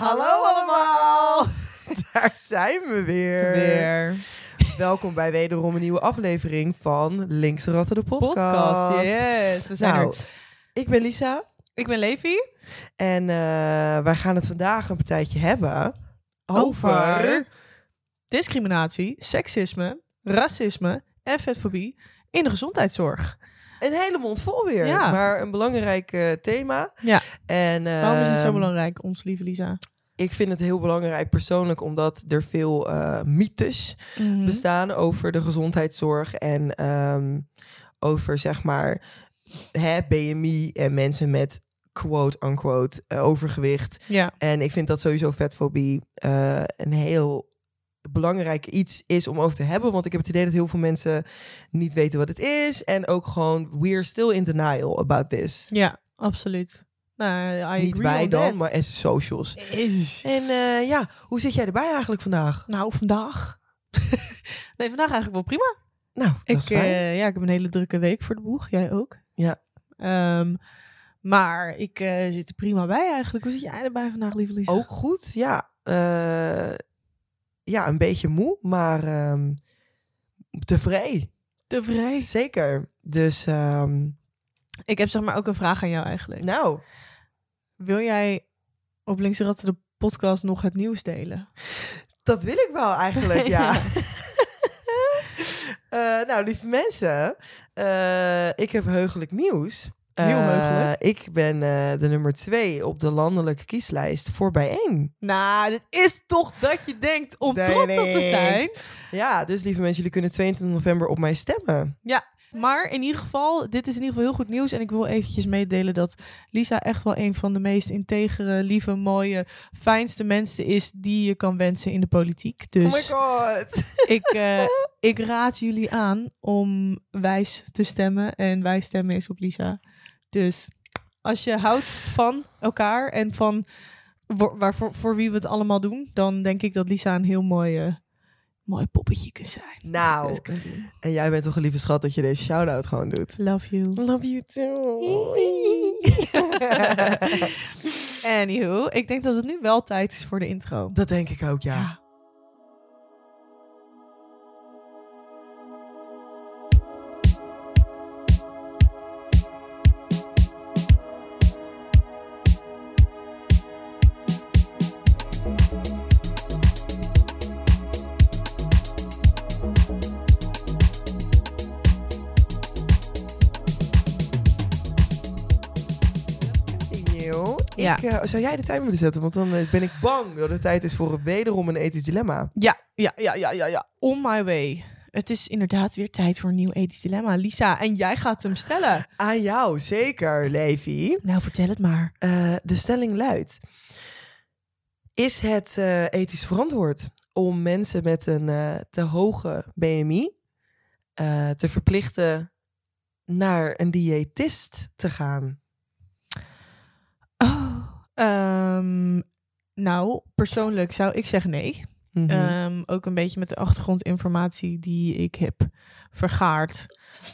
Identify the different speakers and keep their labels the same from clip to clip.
Speaker 1: Hallo allemaal! Daar zijn we weer.
Speaker 2: Weer.
Speaker 1: Welkom bij wederom een nieuwe aflevering van Linkse Ratten de podcast.
Speaker 2: Podcast. Yes, we zijn
Speaker 1: Nou,
Speaker 2: er.
Speaker 1: ik ben Lisa
Speaker 2: Ik ben Levi.
Speaker 1: en eh, wij gaan het vandaag een partijtje hebben over...
Speaker 2: Over discriminatie, seksisme, racisme en vetfobie in de gezondheidszorg.
Speaker 1: een hele mond vol weer,
Speaker 2: Ja.
Speaker 1: maar een belangrijk eh, thema.
Speaker 2: Ja.
Speaker 1: En,
Speaker 2: Waarom is het zo
Speaker 1: ehm,
Speaker 2: belangrijk, ons lieve Lisa?
Speaker 1: Ik vind het heel belangrijk persoonlijk, omdat er veel eh, mythes
Speaker 2: Mhm.
Speaker 1: bestaan over de gezondheidszorg en ehm, over zeg maar hè, BMI en mensen met quote-unquote eh, overgewicht.
Speaker 2: Ja,
Speaker 1: En ik vind dat sowieso vetfobie eh, een heel belangrijk iets is om over te hebben. Want ik heb het idee dat heel veel mensen niet weten wat het is. En ook gewoon, we're still in denial about this.
Speaker 2: ja, absoluut. Nou, I
Speaker 1: niet wij dan,
Speaker 2: that.
Speaker 1: maar as socials.
Speaker 2: Is.
Speaker 1: En eh, ja, hoe zit jij erbij eigenlijk vandaag?
Speaker 2: Nou, vandaag. nee, vandaag eigenlijk wel prima.
Speaker 1: Nou, dat
Speaker 2: Ik,
Speaker 1: is fijn.
Speaker 2: eh, ja, ik heb een hele drukke week voor de boeg. Jij ook?
Speaker 1: Ja.
Speaker 2: Ehm, maar ik eh, zit er prima bij eigenlijk. Hoe zit jij erbij vandaag, lieve Lisa?
Speaker 1: Ook goed, ja. Ja, een beetje moe, maar ehm, tevreden.
Speaker 2: Tevreden.
Speaker 1: Zeker. Dus, ehm,
Speaker 2: Ik heb zeg maar ook een vraag aan jou eigenlijk.
Speaker 1: nou,
Speaker 2: Wil jij op Linkse Ratten de podcast nog het nieuws delen?
Speaker 1: dat wil ik wel eigenlijk, ja.
Speaker 2: Ja.
Speaker 1: Eh, nou, lieve mensen, eh, ik heb heugelijk nieuws.
Speaker 2: Heel
Speaker 1: Eh,
Speaker 2: heugelijk.
Speaker 1: ik ben de nummer twee op de landelijke kieslijst voor bijeen.
Speaker 2: Nou, dit is toch dat je denkt om trots op te zijn.
Speaker 1: Ja, dus lieve mensen, jullie kunnen 22 november op mij stemmen.
Speaker 2: Maar in ieder geval, dit is in ieder geval heel goed nieuws. En ik wil eventjes meedelen dat Lisa echt wel een van de meest integere, lieve, mooie, fijnste mensen is die je kan wensen in de politiek. Dus
Speaker 1: Oh my god.
Speaker 2: ik, eh, ik raad jullie aan om wijs te stemmen. En wijs stemmen is op Lisa. Dus als je houdt van elkaar en van waarvoor, voor wie we het allemaal doen, dan denk ik dat Lisa een heel mooi, eh, mooi poppetje kan zijn.
Speaker 1: Nou, en jij bent toch een lieve schat dat je deze shout-out gewoon doet.
Speaker 2: Love you.
Speaker 1: Love you too.
Speaker 2: Anywho, ik denk dat het nu wel tijd is voor de intro.
Speaker 1: dat denk ik ook. Ja. Ik, eh, zou jij de tijd willen zetten? Want dan eh, ben ik bang dat het tijd is voor wederom een ethisch dilemma.
Speaker 2: Ja, ja, ja, ja, ja, ja. On my way. Het is inderdaad weer tijd voor een nieuw ethisch dilemma. Lisa, en jij gaat hem stellen.
Speaker 1: Aan jou, zeker, Levi.
Speaker 2: Nou, vertel het maar.
Speaker 1: Eh, de stelling luidt: Is het ethisch verantwoord om mensen met een te hoge BMI te verplichten naar een diëtist te gaan?
Speaker 2: Ehm, nou, persoonlijk zou ik zeggen nee.
Speaker 1: Mhm.
Speaker 2: Ehm, ook een beetje met de achtergrondinformatie die ik heb vergaard.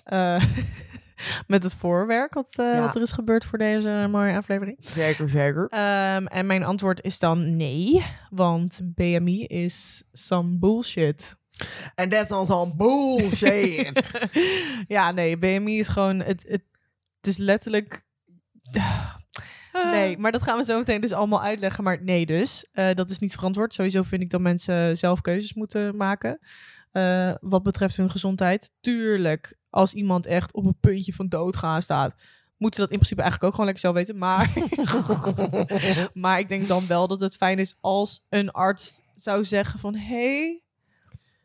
Speaker 2: eh, met het voorwerk wat, eh,
Speaker 1: Ja.
Speaker 2: wat er is gebeurd voor deze mooie aflevering.
Speaker 1: zeker, zeker.
Speaker 2: Ehm, en mijn antwoord is dan nee, want BMI is some bullshit.
Speaker 1: En dat is dan zo'n bullshit.
Speaker 2: ja, nee, BMI is gewoon, het, het, het is letterlijk... Nee, maar dat gaan we zo meteen dus allemaal uitleggen. Maar nee dus, Eh, dat is niet verantwoord. Sowieso vind ik dat mensen zelf keuzes moeten maken. eh, wat betreft hun gezondheid. Tuurlijk, als iemand echt op een puntje van doodgaan staat... moeten ze dat in principe eigenlijk ook gewoon lekker zelf weten. Maar, maar ik denk dan wel dat het fijn is als een arts zou zeggen van... hey,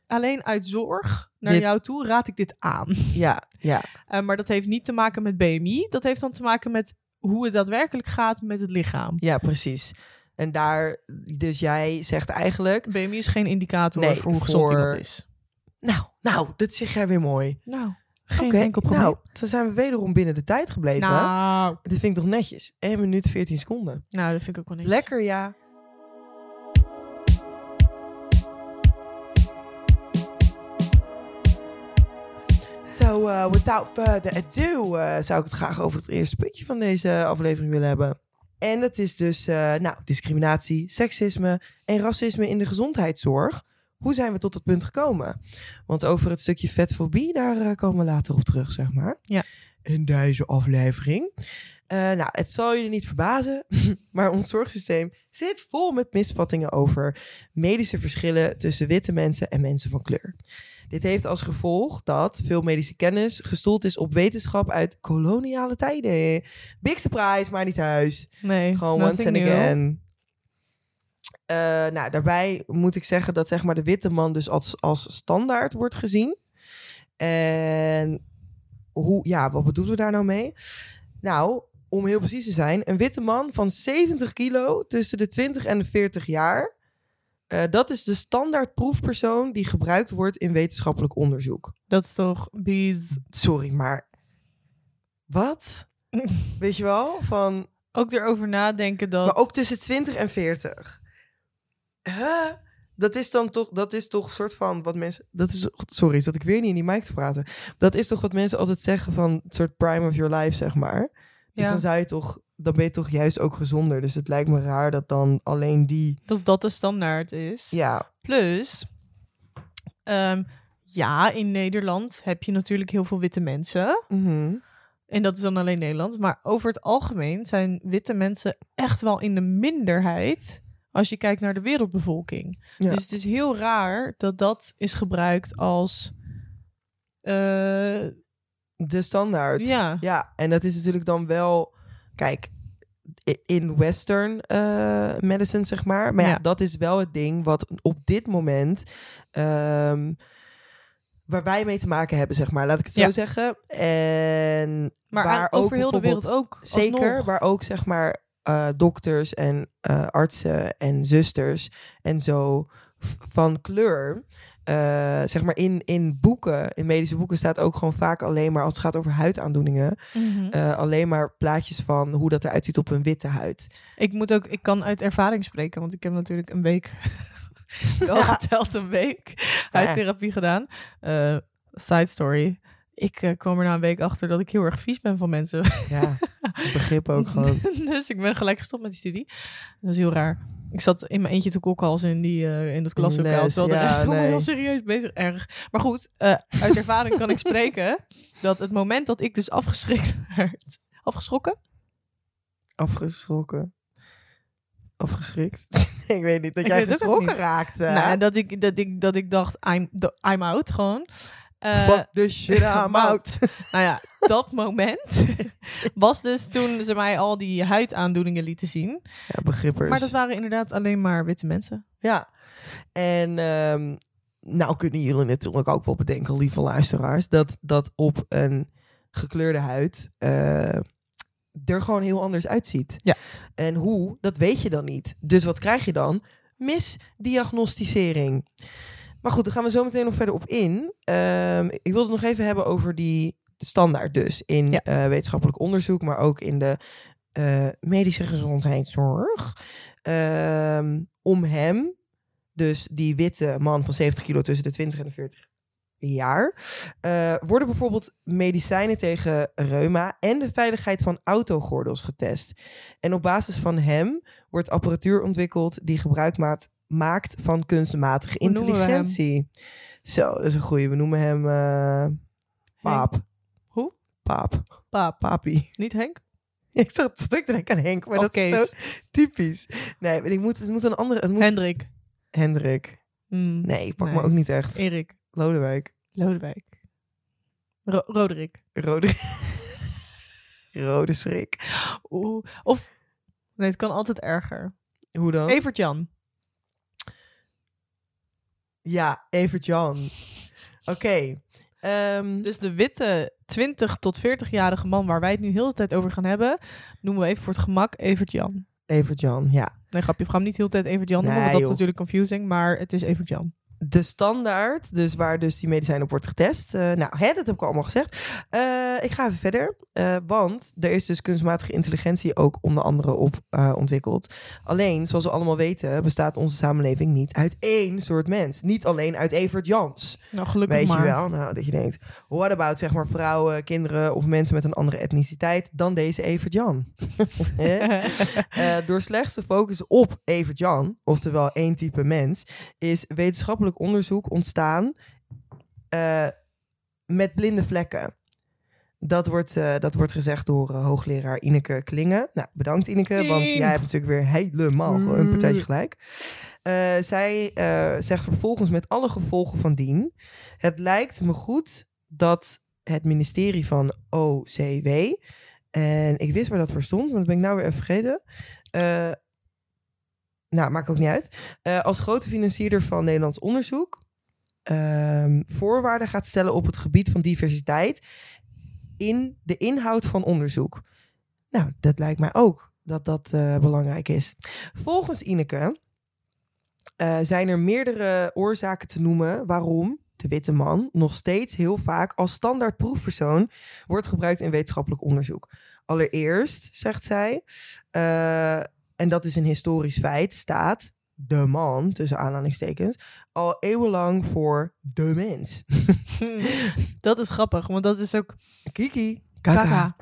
Speaker 2: alleen uit zorg naar
Speaker 1: Dit-
Speaker 2: jou toe raad ik dit aan.
Speaker 1: ja, ja.
Speaker 2: Eh, maar dat heeft niet te maken met BMI. Dat heeft dan te maken met hoe het daadwerkelijk gaat met het lichaam.
Speaker 1: ja, precies. En daar, dus jij zegt eigenlijk,
Speaker 2: BMI is geen indicator
Speaker 1: Nee,
Speaker 2: voor hoe gezond
Speaker 1: voor-
Speaker 2: iemand is.
Speaker 1: nou, nou, dat zeg jij weer mooi.
Speaker 2: Nou, geen
Speaker 1: Oké,
Speaker 2: enkel probleem.
Speaker 1: nou, dan zijn we wederom binnen de tijd gebleven.
Speaker 2: nou,
Speaker 1: Dit vind ik toch netjes. 1 minuut 14 seconden.
Speaker 2: nou, dat vind ik ook wel.
Speaker 1: Lekker, ja. So, uh, without further ado, uh, zou ik het graag over het eerste puntje van deze aflevering willen hebben. En dat is dus eh, nou, discriminatie, seksisme en racisme in de gezondheidszorg. Hoe zijn we tot dat punt gekomen? Want over het stukje vetfobie, daar komen we later op terug, zeg maar.
Speaker 2: Ja.
Speaker 1: In deze aflevering. Nou, het zal jullie niet verbazen, maar ons zorgsysteem zit vol met misvattingen over medische verschillen tussen witte mensen en mensen van kleur. Dit heeft als gevolg dat veel medische kennis gestoeld is op wetenschap uit koloniale tijden. Big surprise, maar niet thuis.
Speaker 2: Nee,
Speaker 1: Gewoon once and again. Eh, nou, daarbij moet ik zeggen dat zeg maar, de witte man dus als, als standaard wordt gezien. En hoe, ja, wat bedoelen we daar nou mee? Nou, om heel precies te zijn, een witte man van 70 kilo tussen de 20 en de 40 jaar. Eh, dat is de standaard proefpersoon die gebruikt wordt in wetenschappelijk onderzoek.
Speaker 2: Dat is toch bees.
Speaker 1: Sorry, maar wat? Weet je wel? Van,
Speaker 2: Ook erover nadenken dat...
Speaker 1: Maar ook tussen 20 en 40. Huh? Dat is dan toch, dat is toch een soort van wat mensen. Dat is, sorry, zat ik weer niet in die mic te praten. Dat is toch wat mensen altijd zeggen van het soort prime of your life, zeg maar. Dus
Speaker 2: Ja.
Speaker 1: dan zou je toch, dan ben je toch juist ook gezonder. Dus het lijkt me raar dat dan alleen die.
Speaker 2: dat dat de standaard is.
Speaker 1: Ja,
Speaker 2: Plus, ehm, ja, in Nederland heb je natuurlijk heel veel witte mensen.
Speaker 1: mhm.
Speaker 2: En dat is dan alleen Nederland. Maar over het algemeen zijn witte mensen echt wel in de minderheid. Als je kijkt naar de wereldbevolking.
Speaker 1: Ja.
Speaker 2: Dus het is heel raar dat dat is gebruikt als. eh,
Speaker 1: de standaard.
Speaker 2: ja,
Speaker 1: Ja, en dat is natuurlijk dan wel, kijk, in western eh, medicine, zeg maar. Maar ja,
Speaker 2: Ja.
Speaker 1: dat is wel het ding wat op dit moment, ehm, waar wij mee te maken hebben, zeg maar. Laat ik het zo
Speaker 2: Ja.
Speaker 1: zeggen. En
Speaker 2: maar
Speaker 1: waar
Speaker 2: aan-
Speaker 1: ook
Speaker 2: over heel de wereld ook.
Speaker 1: Zeker,
Speaker 2: alsnog.
Speaker 1: waar ook zeg maar eh, dokters en eh, artsen en zusters en zo van kleur. Eh, zeg maar in, in boeken, in medische boeken staat ook gewoon vaak alleen maar als het gaat over huidaandoeningen.
Speaker 2: Mhm.
Speaker 1: eh, alleen maar plaatjes van hoe dat eruit ziet op een witte huid.
Speaker 2: Ik moet ook, ik kan uit ervaring spreken, want ik heb natuurlijk een week, wel
Speaker 1: Ja.
Speaker 2: geteld een week, huidtherapie gedaan. Eh, side story. Ik eh, kwam er na een week achter dat ik heel erg vies ben van mensen.
Speaker 1: Ja, begrip ook gewoon.
Speaker 2: dus ik ben gelijk gestopt met die studie. Dat is heel raar. Ik zat in mijn eentje te kokhalzen in, die, eh, in dat klaslokaal. Terwijl de
Speaker 1: ja,
Speaker 2: rest allemaal
Speaker 1: nee.
Speaker 2: heel serieus bezig. Erg. Maar goed, eh, uit ervaring kan ik spreken dat het moment dat ik dus afgeschrikt werd. Afgeschrokken?
Speaker 1: Afgeschrokken. Afgeschrikt. ik weet niet, dat
Speaker 2: Ik
Speaker 1: jij geschrokken raakte.
Speaker 2: Nou, dat ik, dat, ik, dat ik dacht, I'm, I'm out gewoon. Eh,
Speaker 1: Fuck the shit, I'm out.
Speaker 2: nou ja, dat moment was dus toen ze mij al die huidaandoeningen lieten zien.
Speaker 1: Ja, begrippers.
Speaker 2: Maar dat waren inderdaad alleen maar witte mensen.
Speaker 1: Ja, en ehm, nou kunnen jullie natuurlijk ook wel bedenken, lieve luisteraars, dat dat op een gekleurde huid eh, er gewoon heel anders uitziet.
Speaker 2: Ja.
Speaker 1: En hoe, dat weet je dan niet. Dus wat krijg je dan? Misdiagnosticering. Maar goed, daar gaan we zo meteen nog verder op in. Ehm, ik wilde het nog even hebben over die standaard dus in
Speaker 2: Ja.
Speaker 1: eh, wetenschappelijk onderzoek, maar ook in de eh, medische gezondheidszorg. Ehm, om hem, dus die witte man van 70 kilo tussen de 20 en de 40 jaar, eh, worden bijvoorbeeld medicijnen tegen reuma en de veiligheid van autogordels getest. En op basis van hem wordt apparatuur ontwikkeld die gebruik maakt, maakt van kunstmatige
Speaker 2: Hoe
Speaker 1: intelligentie. Zo, dat is een goeie. We noemen hem eh, Paap.
Speaker 2: Hoe?
Speaker 1: Paap.
Speaker 2: Paap.
Speaker 1: Papi.
Speaker 2: Niet Henk?
Speaker 1: Ik zat te denken aan Henk, maar
Speaker 2: Of
Speaker 1: dat is zo typisch. Nee, ik moet, het moet een andere... Het moet
Speaker 2: Hendrik.
Speaker 1: Hendrik.
Speaker 2: Mm,
Speaker 1: Nee, pak
Speaker 2: Nee.
Speaker 1: me ook niet echt.
Speaker 2: Erik.
Speaker 1: Lodewijk.
Speaker 2: Lodewijk. Ro- Roderick.
Speaker 1: Rode... Rode schrik.
Speaker 2: Oeh. Of, nee, het kan altijd erger.
Speaker 1: Hoe dan?
Speaker 2: Evert Jan.
Speaker 1: Ja, Evert Jan. Oké. Ehm,
Speaker 2: Dus de witte 20 tot 40-jarige man waar wij het nu heel de hele tijd over gaan hebben, noemen we even voor het gemak Evert Jan.
Speaker 1: Evert Jan, ja.
Speaker 2: Nee, grapje, we gaan hem niet heel de tijd Evert Jan noemen,
Speaker 1: Nee,
Speaker 2: want dat is
Speaker 1: joh.
Speaker 2: natuurlijk confusing, maar het is Evert Jan.
Speaker 1: De standaard, dus waar dus die medicijn op wordt getest. Eh, nou, hè, dat heb ik allemaal gezegd. Eh, ik ga even verder, eh, want er is dus kunstmatige intelligentie ook onder andere op ontwikkeld. Alleen, zoals we allemaal weten, bestaat onze samenleving niet uit één soort mens. Niet alleen uit Evert Jans.
Speaker 2: Nou, gelukkig
Speaker 1: Weet
Speaker 2: maar.
Speaker 1: je wel? Nou, dat je denkt, what about zeg maar vrouwen, kinderen of mensen met een andere etniciteit dan deze Evert Jan? Door slechts te focussen op Evert Jan, oftewel één type mens, is wetenschappelijk onderzoek ontstaan eh, met blinde vlekken. Dat wordt, eh, dat wordt gezegd door eh, hoogleraar Ineke Klingen. Nou, bedankt Ineke, want jij hebt natuurlijk weer helemaal een partijtje gelijk. Eh, zij zegt vervolgens met alle gevolgen van dien... Het lijkt me goed dat het ministerie van OCW... en ik wist waar dat voor stond, maar dat ben ik nou weer even vergeten... Nou, maakt ook niet uit. Eh, als grote financierder van Nederlands onderzoek... ehm, voorwaarden gaat stellen op het gebied van diversiteit... in de inhoud van onderzoek. Nou, dat lijkt mij ook dat dat eh, belangrijk is. Volgens Ineke eh, zijn er meerdere oorzaken te noemen waarom de witte man nog steeds heel vaak als standaard proefpersoon wordt gebruikt in wetenschappelijk onderzoek. Allereerst, zegt zij, en dat is een historisch feit, staat de man, tussen aanhalingstekens, al eeuwenlang voor de mens.
Speaker 2: dat is grappig, want dat is ook
Speaker 1: Kiki,
Speaker 2: kaka.
Speaker 1: kaka.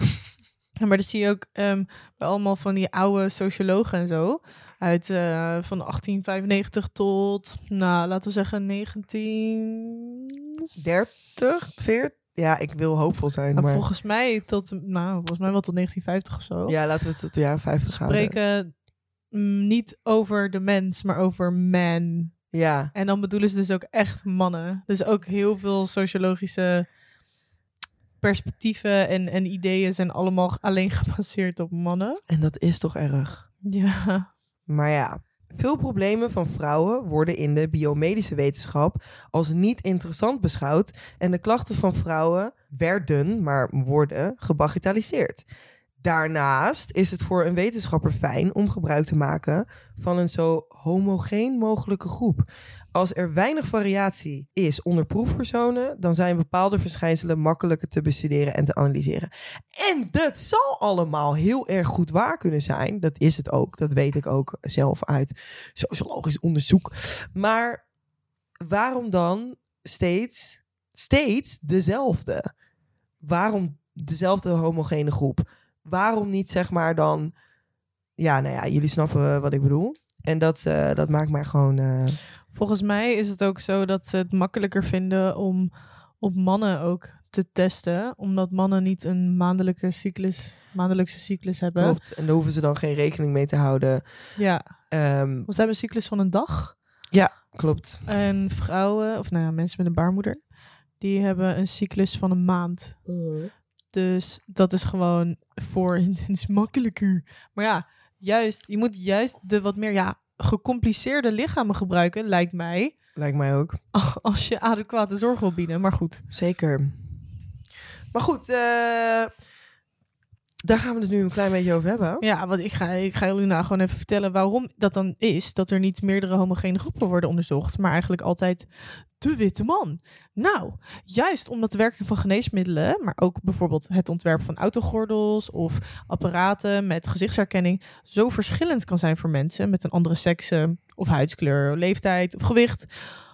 Speaker 2: Ja, maar dat zie je ook ehm, bij allemaal van die oude sociologen en zo. Uit eh, van 1895 tot, nou, laten we zeggen 19...
Speaker 1: 30, 40? Ja, ik wil hoopvol zijn, maar...
Speaker 2: Volgens mij tot, nou, volgens mij wel tot 1950 of zo.
Speaker 1: Ja, laten we het tot de jaren 50 gaan.
Speaker 2: spreken niet over de mens, maar over man.
Speaker 1: Ja,
Speaker 2: En dan bedoelen ze dus ook echt mannen. Dus ook heel veel sociologische perspectieven en, en ideeën zijn allemaal alleen gebaseerd op mannen.
Speaker 1: en dat is toch erg.
Speaker 2: Ja.
Speaker 1: Maar ja, veel problemen van vrouwen worden in de biomedische wetenschap als niet interessant beschouwd en de klachten van vrouwen werden, maar worden, gebagitaliseerd. Daarnaast is het voor een wetenschapper fijn om gebruik te maken van een zo homogeen mogelijke groep. Als er weinig variatie is onder proefpersonen, dan zijn bepaalde verschijnselen makkelijker te bestuderen en te analyseren. En dat zal allemaal heel erg goed waar kunnen zijn. Dat is het ook. Dat weet ik ook zelf uit sociologisch onderzoek. Maar waarom dan steeds, steeds dezelfde? Waarom dezelfde homogene groep? Waarom niet zeg maar dan... Ja, nou ja, jullie snappen wat ik bedoel. En dat, eh, dat maakt mij gewoon... eh,
Speaker 2: Volgens mij is het ook zo dat ze het makkelijker vinden om op mannen ook te testen. Omdat mannen niet een maandelijke cyclus, maandelijkse cyclus hebben.
Speaker 1: klopt. En daar hoeven ze dan geen rekening mee te houden.
Speaker 2: Ja,
Speaker 1: Ehm,
Speaker 2: want ze hebben een cyclus van een dag.
Speaker 1: klopt.
Speaker 2: En vrouwen, of nou ja, mensen met een baarmoeder, die hebben een cyclus van een maand. Dus dat is gewoon voor het is makkelijker. Maar ja, juist, je moet juist de wat meer ja, gecompliceerde lichamen gebruiken, lijkt mij.
Speaker 1: Lijkt mij ook.
Speaker 2: Als je adequate zorg wil bieden. Maar goed.
Speaker 1: Zeker. Maar goed, eh, daar gaan we het nu een klein beetje over hebben.
Speaker 2: Ja, want ik ga, ik ga jullie nou gewoon even vertellen waarom dat dan is dat er niet meerdere homogene groepen worden onderzocht, maar eigenlijk altijd de witte man. Nou, juist omdat de werking van geneesmiddelen, maar ook bijvoorbeeld het ontwerp van autogordels of apparaten met gezichtsherkenning zo verschillend kan zijn voor mensen met een andere sekse of huidskleur, leeftijd of gewicht,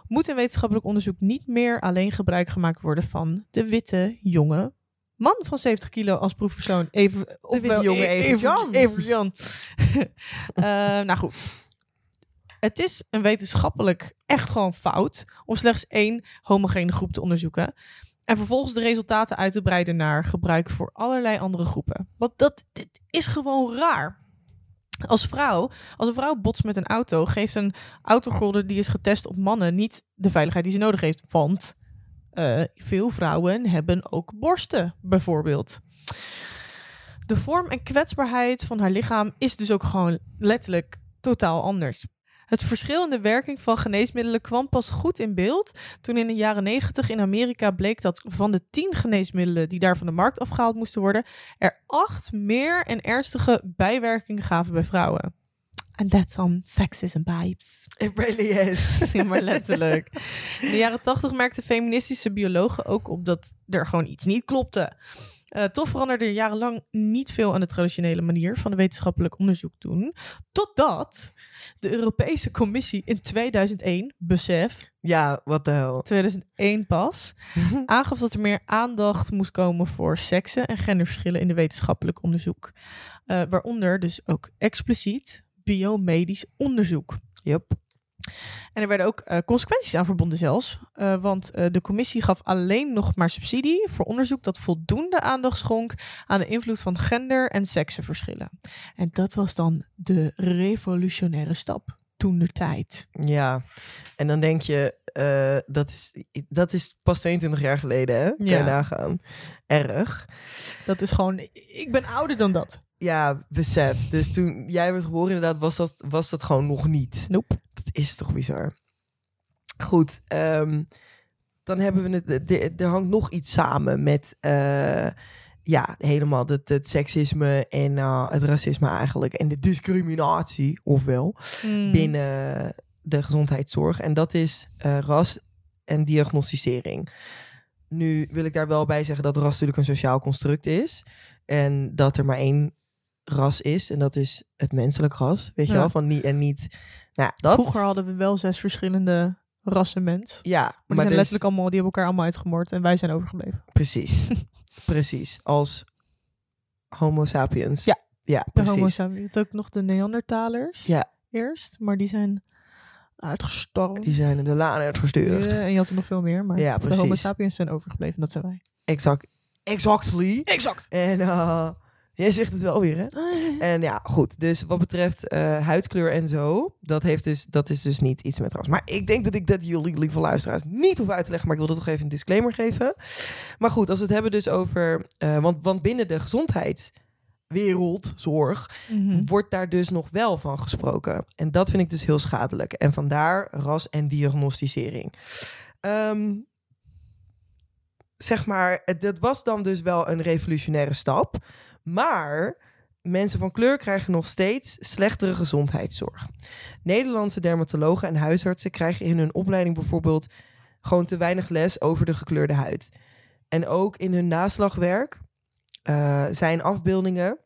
Speaker 2: moet in wetenschappelijk onderzoek niet meer alleen gebruik gemaakt worden van de witte jonge man van 70 kilo als proefpersoon. Even,
Speaker 1: witte
Speaker 2: ofwel
Speaker 1: jonge
Speaker 2: E-
Speaker 1: Evert Jan.
Speaker 2: Evert Jan. Eh, nou goed. Het is een wetenschappelijk echt gewoon fout om slechts één homogene groep te onderzoeken. En vervolgens de resultaten uit te breiden naar gebruik voor allerlei andere groepen. Want dat dit is gewoon raar. Als vrouw, als een vrouw botst met een auto, geeft een autogolder die is getest op mannen niet de veiligheid die ze nodig heeft. Want eh, veel vrouwen hebben ook borsten, bijvoorbeeld. De vorm en kwetsbaarheid van haar lichaam is dus ook gewoon letterlijk totaal anders. Het verschil in de werking van geneesmiddelen kwam pas goed in beeld toen in de jaren 90 in Amerika bleek dat van de 10 geneesmiddelen die daar van de markt afgehaald moesten worden, er acht meer en ernstige bijwerkingen gaven bij vrouwen. And that's on sexism vibes.
Speaker 1: It really is.
Speaker 2: Ja, maar letterlijk. In de jaren tachtig merkten feministische biologen ook op dat er gewoon iets niet klopte. Uh, toch veranderde er jarenlang niet veel aan de traditionele manier van de wetenschappelijk onderzoek doen. Totdat de Europese Commissie in 2001, besef,
Speaker 1: Ja, wat de hel.
Speaker 2: 2001 pas, aangaf dat er meer aandacht moest komen voor seksen en genderverschillen in de wetenschappelijk onderzoek. Uh, waaronder dus ook expliciet biomedisch onderzoek.
Speaker 1: Yep.
Speaker 2: En er werden ook uh, consequenties aan verbonden zelfs. Uh, want uh, de commissie gaf alleen nog maar subsidie voor onderzoek dat voldoende aandacht schonk aan de invloed van gender- en seksenverschillen. En dat was dan de revolutionaire stap toen de tijd.
Speaker 1: Ja, en dan denk je, dat, is, dat is pas 22 jaar geleden, hè? Kan je nagaan. Erg.
Speaker 2: Dat is gewoon, ik ben ouder dan dat.
Speaker 1: Ja, besef. Dus toen jij werd geboren, inderdaad, was dat, was dat gewoon nog niet.
Speaker 2: Nope.
Speaker 1: Dat is toch bizar. Goed, um, dan hebben we het. Er hangt nog iets samen met. Uh, ja, helemaal het, het seksisme en uh, het racisme eigenlijk. En de discriminatie, ofwel,
Speaker 2: Mm.
Speaker 1: binnen de gezondheidszorg. En dat is uh, ras en diagnosticering. Nu wil ik daar wel bij zeggen dat ras natuurlijk een sociaal construct is. En dat er maar één ras is. En dat is het menselijk ras. Weet je
Speaker 2: Ja.
Speaker 1: wel? Van niet, en niet. Nou, dat.
Speaker 2: Vroeger hadden we wel zes verschillende rassen mens.
Speaker 1: Ja,
Speaker 2: Maar, die
Speaker 1: maar
Speaker 2: zijn
Speaker 1: dus-
Speaker 2: letterlijk allemaal, die hebben elkaar allemaal uitgemoord en wij zijn overgebleven.
Speaker 1: Precies. precies. Als Homo sapiens.
Speaker 2: Ja.
Speaker 1: Ja,
Speaker 2: De
Speaker 1: precies.
Speaker 2: homo sapiens. Je had ook nog de Neandertalers
Speaker 1: Ja.
Speaker 2: eerst, maar die zijn uitgestorven.
Speaker 1: Die zijn in de laan uitgestuurd.
Speaker 2: Ja, en je had er nog veel meer, maar
Speaker 1: Ja,
Speaker 2: de homo sapiens zijn overgebleven. Dat zijn wij.
Speaker 1: Exact. Exactly.
Speaker 2: Exact.
Speaker 1: En uh, jij zegt het wel weer, hè? En ja, goed. Dus wat betreft eh, huidskleur en zo, dat, heeft dus, dat is dus niet iets met ras. Maar ik denk dat ik dat jullie, lieve luisteraars, niet hoef uit te leggen. Maar ik wil dat toch even een disclaimer geven. Maar goed, als we het hebben dus over... eh, want, want binnen de gezondheidswereld, zorg,
Speaker 2: Mhm.
Speaker 1: wordt daar dus nog wel van gesproken. En dat vind ik dus heel schadelijk. En vandaar ras en diagnosticering. Ehm, zeg maar, dat was dan dus wel een revolutionaire stap. Maar mensen van kleur krijgen nog steeds slechtere gezondheidszorg. Nederlandse dermatologen en huisartsen krijgen in hun opleiding bijvoorbeeld gewoon te weinig les over de gekleurde huid. En ook in hun naslagwerk eh, zijn afbeeldingen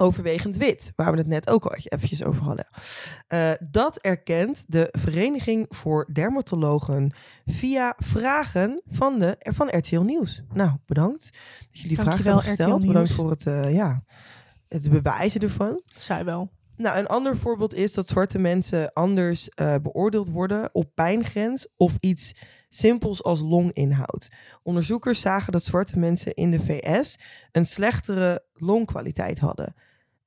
Speaker 1: overwegend wit, waar we het net ook al eventjes over hadden. Eh, dat erkent de Vereniging voor Dermatologen via vragen van, de, van RTL Nieuws. Nou, bedankt dat jullie vragen hebben gesteld. Bedankt voor het, eh, ja, het bewijzen ervan.
Speaker 2: Zij wel.
Speaker 1: Nou, een ander voorbeeld is dat zwarte mensen anders eh, beoordeeld worden op pijngrens of iets simpels als longinhoud. Onderzoekers zagen dat zwarte mensen in de VS een slechtere longkwaliteit hadden.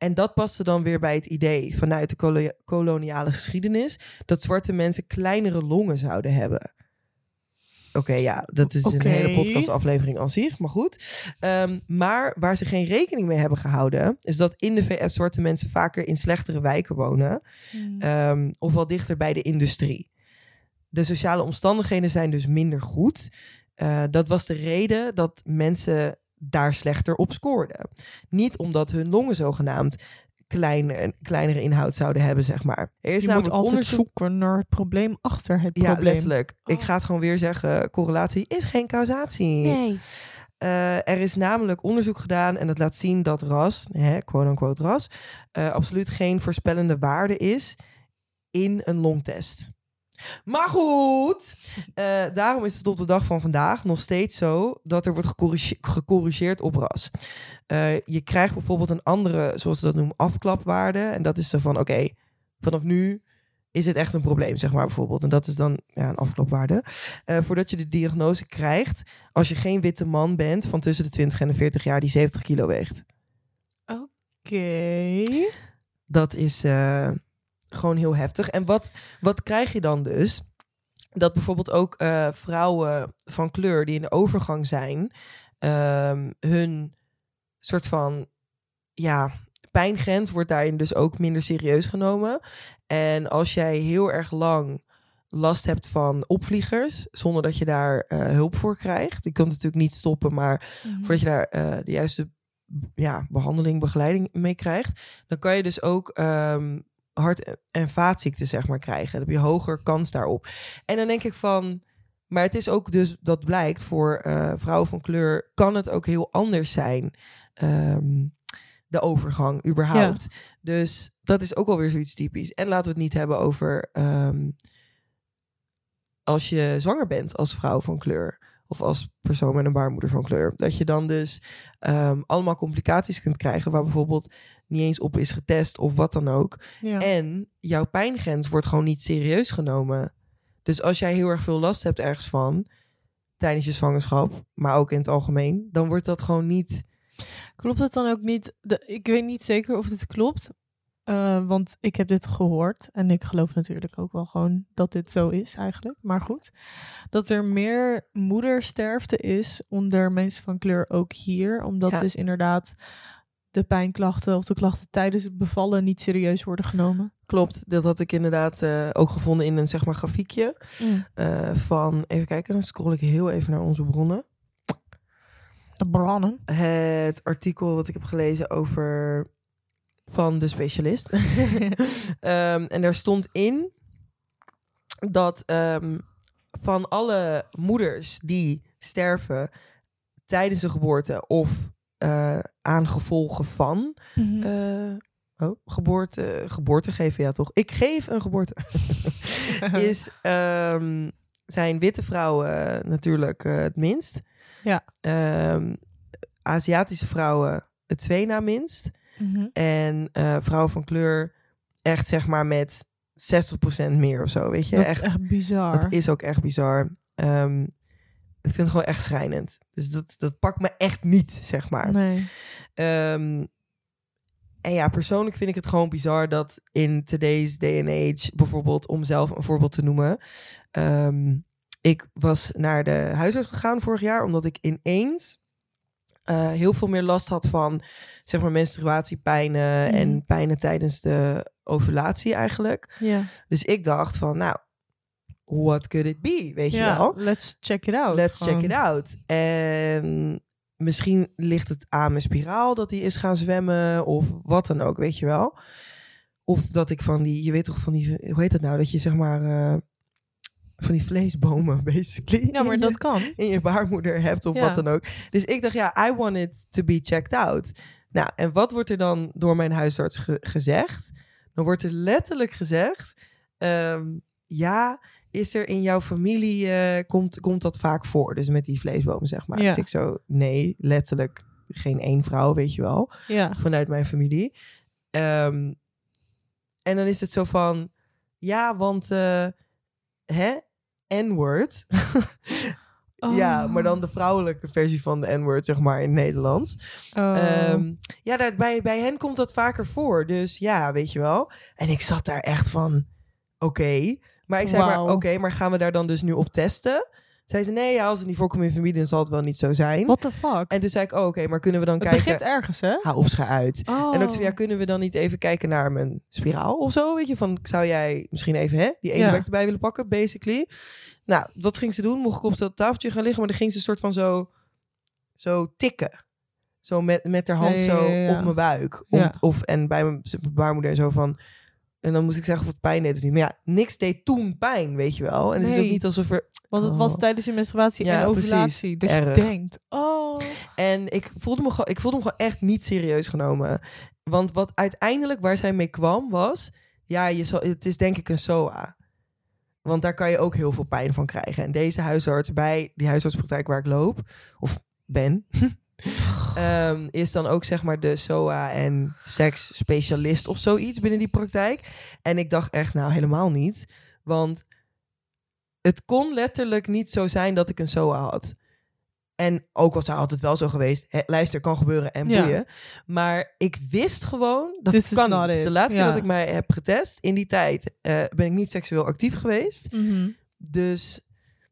Speaker 1: En dat paste dan weer bij het idee vanuit de kolo- koloniale geschiedenis dat zwarte mensen kleinere longen zouden hebben. Oké, ja, dat is een hele podcastaflevering aan zich, maar goed. Ehm, maar waar ze geen rekening mee hebben gehouden, is dat in de VS zwarte mensen vaker in slechtere wijken wonen,
Speaker 2: Mm.
Speaker 1: of wel dichter bij de industrie. De sociale omstandigheden zijn dus minder goed. Eh, dat was de reden dat mensen daar slechter op scoorden. Niet omdat hun longen zogenaamd kleine, kleinere inhoud zouden hebben, zeg maar. Er is
Speaker 2: je moet
Speaker 1: namelijk
Speaker 2: altijd
Speaker 1: onderzoek
Speaker 2: zoeken naar het probleem achter het
Speaker 1: ja,
Speaker 2: probleem.
Speaker 1: letterlijk. Ik
Speaker 2: Oh.
Speaker 1: ga het gewoon weer zeggen. Correlatie is geen causatie.
Speaker 2: Nee.
Speaker 1: Eh, er is namelijk onderzoek gedaan en dat laat zien dat ras, hè, quote-unquote ras, eh, absoluut geen voorspellende waarde is in een longtest. Maar goed, eh, daarom is het op de dag van vandaag nog steeds zo dat er wordt gecorrige- gecorrigeerd op ras. Eh, je krijgt bijvoorbeeld een andere, zoals ze dat noemen, afklapwaarde. En dat is zo van, oké, vanaf nu is het echt een probleem, zeg maar bijvoorbeeld. En dat is dan ja, een afklapwaarde. Eh, voordat je de diagnose krijgt, als je geen witte man bent van tussen de 20 en de 40 jaar die 70 kilo weegt.
Speaker 2: Oké.
Speaker 1: Dat is gewoon heel heftig. En wat, wat krijg je dan dus? Dat bijvoorbeeld ook eh, vrouwen van kleur die in de overgang zijn, ehm, hun soort van ja, pijngrens wordt daarin dus ook minder serieus genomen. En als jij heel erg lang last hebt van opvliegers, zonder dat je daar eh, hulp voor krijgt. Je kunt het natuurlijk niet stoppen, maar
Speaker 2: Mhm.
Speaker 1: voordat je daar eh, de juiste ja, behandeling, begeleiding mee krijgt, dan kan je dus ook ehm, hart- en vaatziekten zeg maar krijgen. Dan heb je hoger kans daarop. En dan denk ik van, maar het is ook dus dat blijkt voor eh, vrouwen van kleur kan het ook heel anders zijn. Ehm, de overgang überhaupt. Dus dat is ook alweer zoiets typisch. En laten we het niet hebben over ehm, als je zwanger bent als vrouw van kleur. Of als persoon met een baarmoeder van kleur. Dat je dan dus ehm, allemaal complicaties kunt krijgen. Waar bijvoorbeeld niet eens op is getest of wat dan ook.
Speaker 2: Ja.
Speaker 1: En jouw pijngrens wordt gewoon niet serieus genomen. Dus als jij heel erg veel last hebt ergens van tijdens je zwangerschap, maar ook in het algemeen, dan wordt dat gewoon niet.
Speaker 2: Klopt het dan ook niet? De, ik weet niet zeker of dit klopt. Eh, want ik heb dit gehoord. En ik geloof natuurlijk ook wel gewoon dat dit zo is eigenlijk. Maar goed. Dat er meer moedersterfte is onder mensen van kleur ook hier. Omdat
Speaker 1: Ja.
Speaker 2: dus inderdaad de pijnklachten of de klachten tijdens het bevallen niet serieus worden genomen.
Speaker 1: Klopt, dat had ik inderdaad eh, ook gevonden in een zeg maar grafiekje eh, van. Even kijken, dan scroll ik heel even naar onze bronnen.
Speaker 2: De bronnen.
Speaker 1: Het artikel wat ik heb gelezen over van de specialist. Ehm, en daar stond in dat ehm, van alle moeders die sterven tijdens de geboorte of eh, aan gevolgen van
Speaker 2: Mhm.
Speaker 1: eh, oh, geboorte, geboorte geven, ja toch? Ik geef een geboorte. is, ehm, zijn witte vrouwen natuurlijk eh, het minst.
Speaker 2: Ja.
Speaker 1: Aziatische vrouwen het twee na minst.
Speaker 2: Mhm.
Speaker 1: En eh, vrouwen van kleur echt zeg maar met 60% meer of zo, weet je?
Speaker 2: Dat
Speaker 1: echt,
Speaker 2: is echt bizar.
Speaker 1: dat is ook echt bizar. Ehm, ik vind het gewoon echt schrijnend. Dus dat, dat pakt me echt niet, zeg maar.
Speaker 2: Nee.
Speaker 1: Ehm, en ja, persoonlijk vind ik het gewoon bizar dat in today's day and age, bijvoorbeeld om zelf een voorbeeld te noemen. ehm, ik was naar de huisarts gegaan vorig jaar, omdat ik ineens eh, heel veel meer last had van zeg maar menstruatiepijnen
Speaker 2: Mhm.
Speaker 1: en pijnen tijdens de ovulatie eigenlijk.
Speaker 2: Ja.
Speaker 1: Dus ik dacht van, nou, what could it be, weet je wel?
Speaker 2: let's check it out.
Speaker 1: Let's check it out. En misschien ligt het aan mijn spiraal dat die is gaan zwemmen of wat dan ook, weet je wel. Of dat ik van die, je weet toch van die, hoe heet dat nou, dat je zeg maar eh, van die vleesbomen basically
Speaker 2: Ja, maar dat kan.
Speaker 1: in je baarmoeder hebt of
Speaker 2: Ja.
Speaker 1: wat dan ook. Dus ik dacht, ja, I want it to be checked out. Nou, en wat wordt er dan door mijn huisarts ge- gezegd? Dan wordt er letterlijk gezegd, ehm, ja, is er in jouw familie, eh, komt, komt dat vaak voor? Dus met die vleesbomen, zeg maar.
Speaker 2: Ja.
Speaker 1: Dus ik zo, nee, letterlijk geen één vrouw, weet je wel,
Speaker 2: Ja.
Speaker 1: vanuit mijn familie. Ehm, en dan is het zo van, ja, want, eh, hè, N-word. Ja, maar dan de vrouwelijke versie van de N-word, zeg maar, in het Nederlands.
Speaker 2: Oh.
Speaker 1: Ehm, ja, daar, bij, bij hen komt dat vaker voor. Dus ja, weet je wel. En ik zat daar echt van, oké. Maar ik zei maar, oké, maar gaan we daar dan dus nu op testen? Zei ze, nee, ja, als het niet voorkomt in familie, dan zal het wel niet zo zijn.
Speaker 2: What the fuck?
Speaker 1: En toen zei ik, oh, oké, maar kunnen we dan
Speaker 2: het
Speaker 1: kijken...
Speaker 2: begint ergens, hè?
Speaker 1: Hou op, scha uit.
Speaker 2: Oh.
Speaker 1: En ook zo, ja, kunnen we dan niet even kijken naar mijn spiraal of zo? Weet je, van zou jij misschien even hè, die ene
Speaker 2: Ja.
Speaker 1: bek erbij willen pakken, basically? Nou, wat ging ze doen? Mocht ik op dat tafeltje gaan liggen, maar dan ging ze een soort van zo, zo tikken. Zo met, met haar hand zo
Speaker 2: ja, ja, ja.
Speaker 1: op mijn buik. Om. Of, en bij mijn mijn baarmoeder en zo van... En dan moest ik zeggen of het pijn deed of niet. Maar ja, niks deed toen pijn, weet je wel. En het is ook niet alsof er...
Speaker 2: Want het was
Speaker 1: Oh.
Speaker 2: tijdens je menstruatie
Speaker 1: Ja,
Speaker 2: en ovulatie. Dus
Speaker 1: Erg.
Speaker 2: je denkt, oh.
Speaker 1: En ik voelde, me gewoon, ik voelde me gewoon echt niet serieus genomen. Want wat uiteindelijk waar zij mee kwam was... Ja, je zal, het is denk ik een SOA. Want daar kan je ook heel veel pijn van krijgen. En deze huisarts bij die huisartspraktijk waar ik loop... Of ben... ehm, is dan ook zeg maar de SOA en seksspecialist of zoiets binnen die praktijk. En ik dacht echt, nou helemaal niet. Want het kon letterlijk niet zo zijn dat ik een SOA had. En ook was hij altijd wel zo geweest. Hè, luister, kan gebeuren en
Speaker 2: Ja.
Speaker 1: boeien. Maar ik wist gewoon dat
Speaker 2: This is
Speaker 1: kan. De laatste keer dat ik mij heb getest, in die tijd eh, ben ik niet seksueel actief geweest.
Speaker 2: Mhm.
Speaker 1: Dus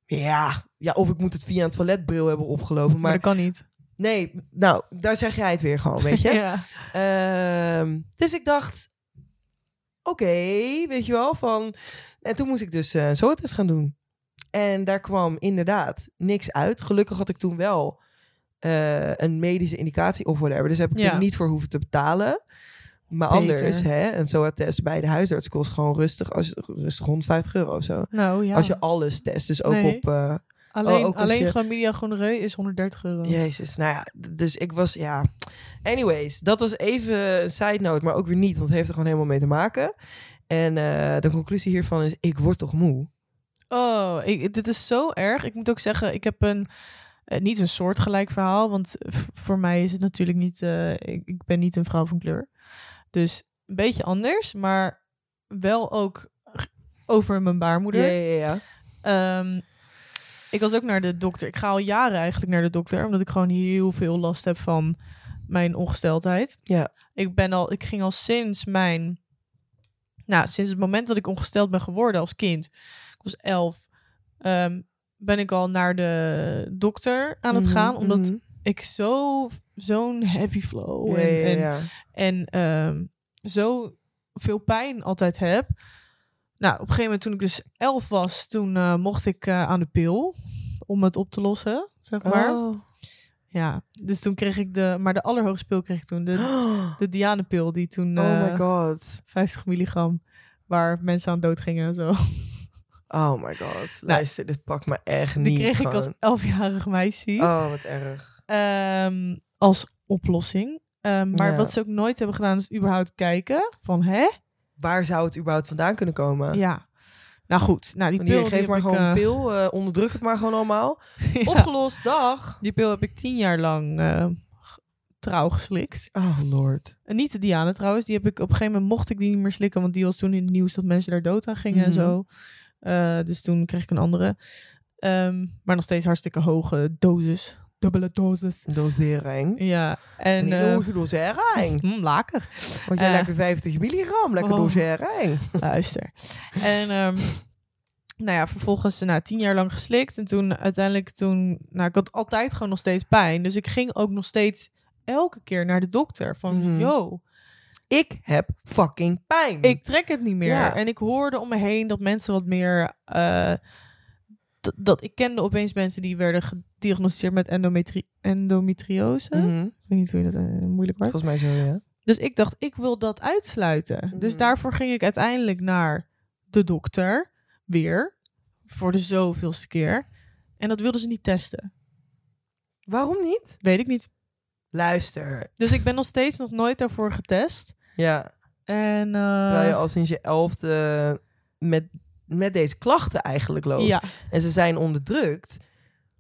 Speaker 1: ja, ja, of ik moet het via een toiletbril hebben opgelopen.
Speaker 2: Maar
Speaker 1: Maar
Speaker 2: dat kan niet.
Speaker 1: Nee, nou, daar zeg jij het weer gewoon, weet je.
Speaker 2: ja.
Speaker 1: Ehm, dus ik dacht, oké, weet je wel, van... En toen moest ik dus eh, een SOA-test gaan doen. En daar kwam inderdaad niks uit. Gelukkig had ik toen wel eh, een medische indicatie of whatever. Dus heb ik
Speaker 2: Ja.
Speaker 1: er niet voor hoeven te betalen. Maar
Speaker 2: Beter.
Speaker 1: anders, hè, een SOA-test bij de huisarts kost gewoon rustig, als, rustig 150 euro of zo.
Speaker 2: Nou ja.
Speaker 1: Als je alles test, dus ook
Speaker 2: Nee.
Speaker 1: op... eh,
Speaker 2: alleen
Speaker 1: oh,
Speaker 2: alleen
Speaker 1: je-
Speaker 2: gonoreu is 130 euro.
Speaker 1: Jezus, nou ja, dus ik was, ja... Anyways, dat was even een side note, maar ook weer niet, want het heeft er gewoon helemaal mee te maken. En eh, de conclusie hiervan is, ik word toch moe?
Speaker 2: Oh, ik, dit is zo erg. Ik moet ook zeggen, ik heb een eh, niet een soortgelijk verhaal, want voor mij is het natuurlijk niet. eh, ik, ik ben niet een vrouw van kleur, dus een beetje anders, maar wel ook over mijn baarmoeder.
Speaker 1: Ja, ja, ja.
Speaker 2: Ehm, ik was ook naar de dokter. Ik ga al jaren eigenlijk naar de dokter, omdat ik gewoon heel veel last heb van mijn ongesteldheid.
Speaker 1: Ja.
Speaker 2: Ik ben al, ik ging al sinds mijn, nou, sinds het moment dat ik ongesteld ben geworden als kind. Ik was elf. ehm, ben ik al naar de dokter aan het
Speaker 1: Mhm,
Speaker 2: gaan, omdat
Speaker 1: mhm.
Speaker 2: ik zo zo'n heavy flow en,
Speaker 1: ja,
Speaker 2: en
Speaker 1: ja.
Speaker 2: en ehm, zo veel pijn altijd heb. Nou, op een gegeven moment toen ik dus elf was, toen eh, mocht ik eh, aan de pil om het op te lossen, zeg maar.
Speaker 1: Oh.
Speaker 2: Ja, dus toen kreeg ik de, maar de allerhoogste pil kreeg ik toen, de, de Diane-pil, die toen
Speaker 1: Oh
Speaker 2: eh,
Speaker 1: my god.
Speaker 2: 50 milligram, waar mensen aan dood gingen en zo.
Speaker 1: Oh my god. Luister, dit pakt me echt
Speaker 2: Die
Speaker 1: niet
Speaker 2: kreeg ik als elfjarig meisje.
Speaker 1: Oh, wat erg.
Speaker 2: Ehm, als oplossing. Ehm, maar
Speaker 1: Ja.
Speaker 2: wat ze ook nooit hebben gedaan, is überhaupt kijken van, hè?
Speaker 1: Waar zou het überhaupt vandaan kunnen komen?
Speaker 2: Ja. Nou goed, nou die pil die
Speaker 1: geef maar
Speaker 2: ik,
Speaker 1: gewoon een
Speaker 2: eh,
Speaker 1: pil, eh, onderdruk het maar gewoon allemaal.
Speaker 2: ja.
Speaker 1: Opgelost, dag.
Speaker 2: Die pil heb ik tien jaar lang eh, trouw geslikt.
Speaker 1: Oh lord.
Speaker 2: En niet de Diane trouwens. Die heb ik op een gegeven moment mocht ik die niet meer slikken. Want die was toen in het nieuws dat mensen daar dood aan gingen en
Speaker 1: Mhm.
Speaker 2: zo. Dus toen kreeg ik een andere. Ehm, maar nog steeds hartstikke hoge dosis. Dubbele dosis.
Speaker 1: Dosering.
Speaker 2: Ja. En
Speaker 1: een
Speaker 2: eh,
Speaker 1: hele hoge dosering.
Speaker 2: mm, laker.
Speaker 1: Want jij
Speaker 2: eh,
Speaker 1: lekker 50 milligram, lekker
Speaker 2: oh.
Speaker 1: dosering.
Speaker 2: Luister. En ehm, nou ja, vervolgens nou, tien jaar lang geslikt. En toen uiteindelijk toen... Nou, ik had altijd gewoon nog steeds pijn. Dus ik ging ook nog steeds elke keer naar de dokter. Van,
Speaker 1: Mhm.
Speaker 2: yo,
Speaker 1: Ik heb fucking pijn.
Speaker 2: ik trek het niet meer.
Speaker 1: Ja.
Speaker 2: En ik hoorde om me heen dat mensen wat meer... eh, dat, dat ik kende opeens mensen die werden gediagnosticeerd met endometri endometriose.
Speaker 1: Mhm.
Speaker 2: Ik weet niet hoe je dat eh, moeilijk wordt.
Speaker 1: Volgens mij zo, ja.
Speaker 2: Dus ik dacht, ik wil dat uitsluiten. Dus
Speaker 1: Mhm.
Speaker 2: daarvoor ging ik uiteindelijk naar de dokter. Weer. Voor de zoveelste keer. En dat wilden ze niet testen.
Speaker 1: Waarom niet?
Speaker 2: Weet ik niet.
Speaker 1: Luister.
Speaker 2: Dus ik ben nog steeds nog nooit daarvoor getest.
Speaker 1: Ja,
Speaker 2: En eh,
Speaker 1: terwijl je al sinds je elfde met, met deze klachten eigenlijk loopt.
Speaker 2: ja,
Speaker 1: En ze zijn onderdrukt.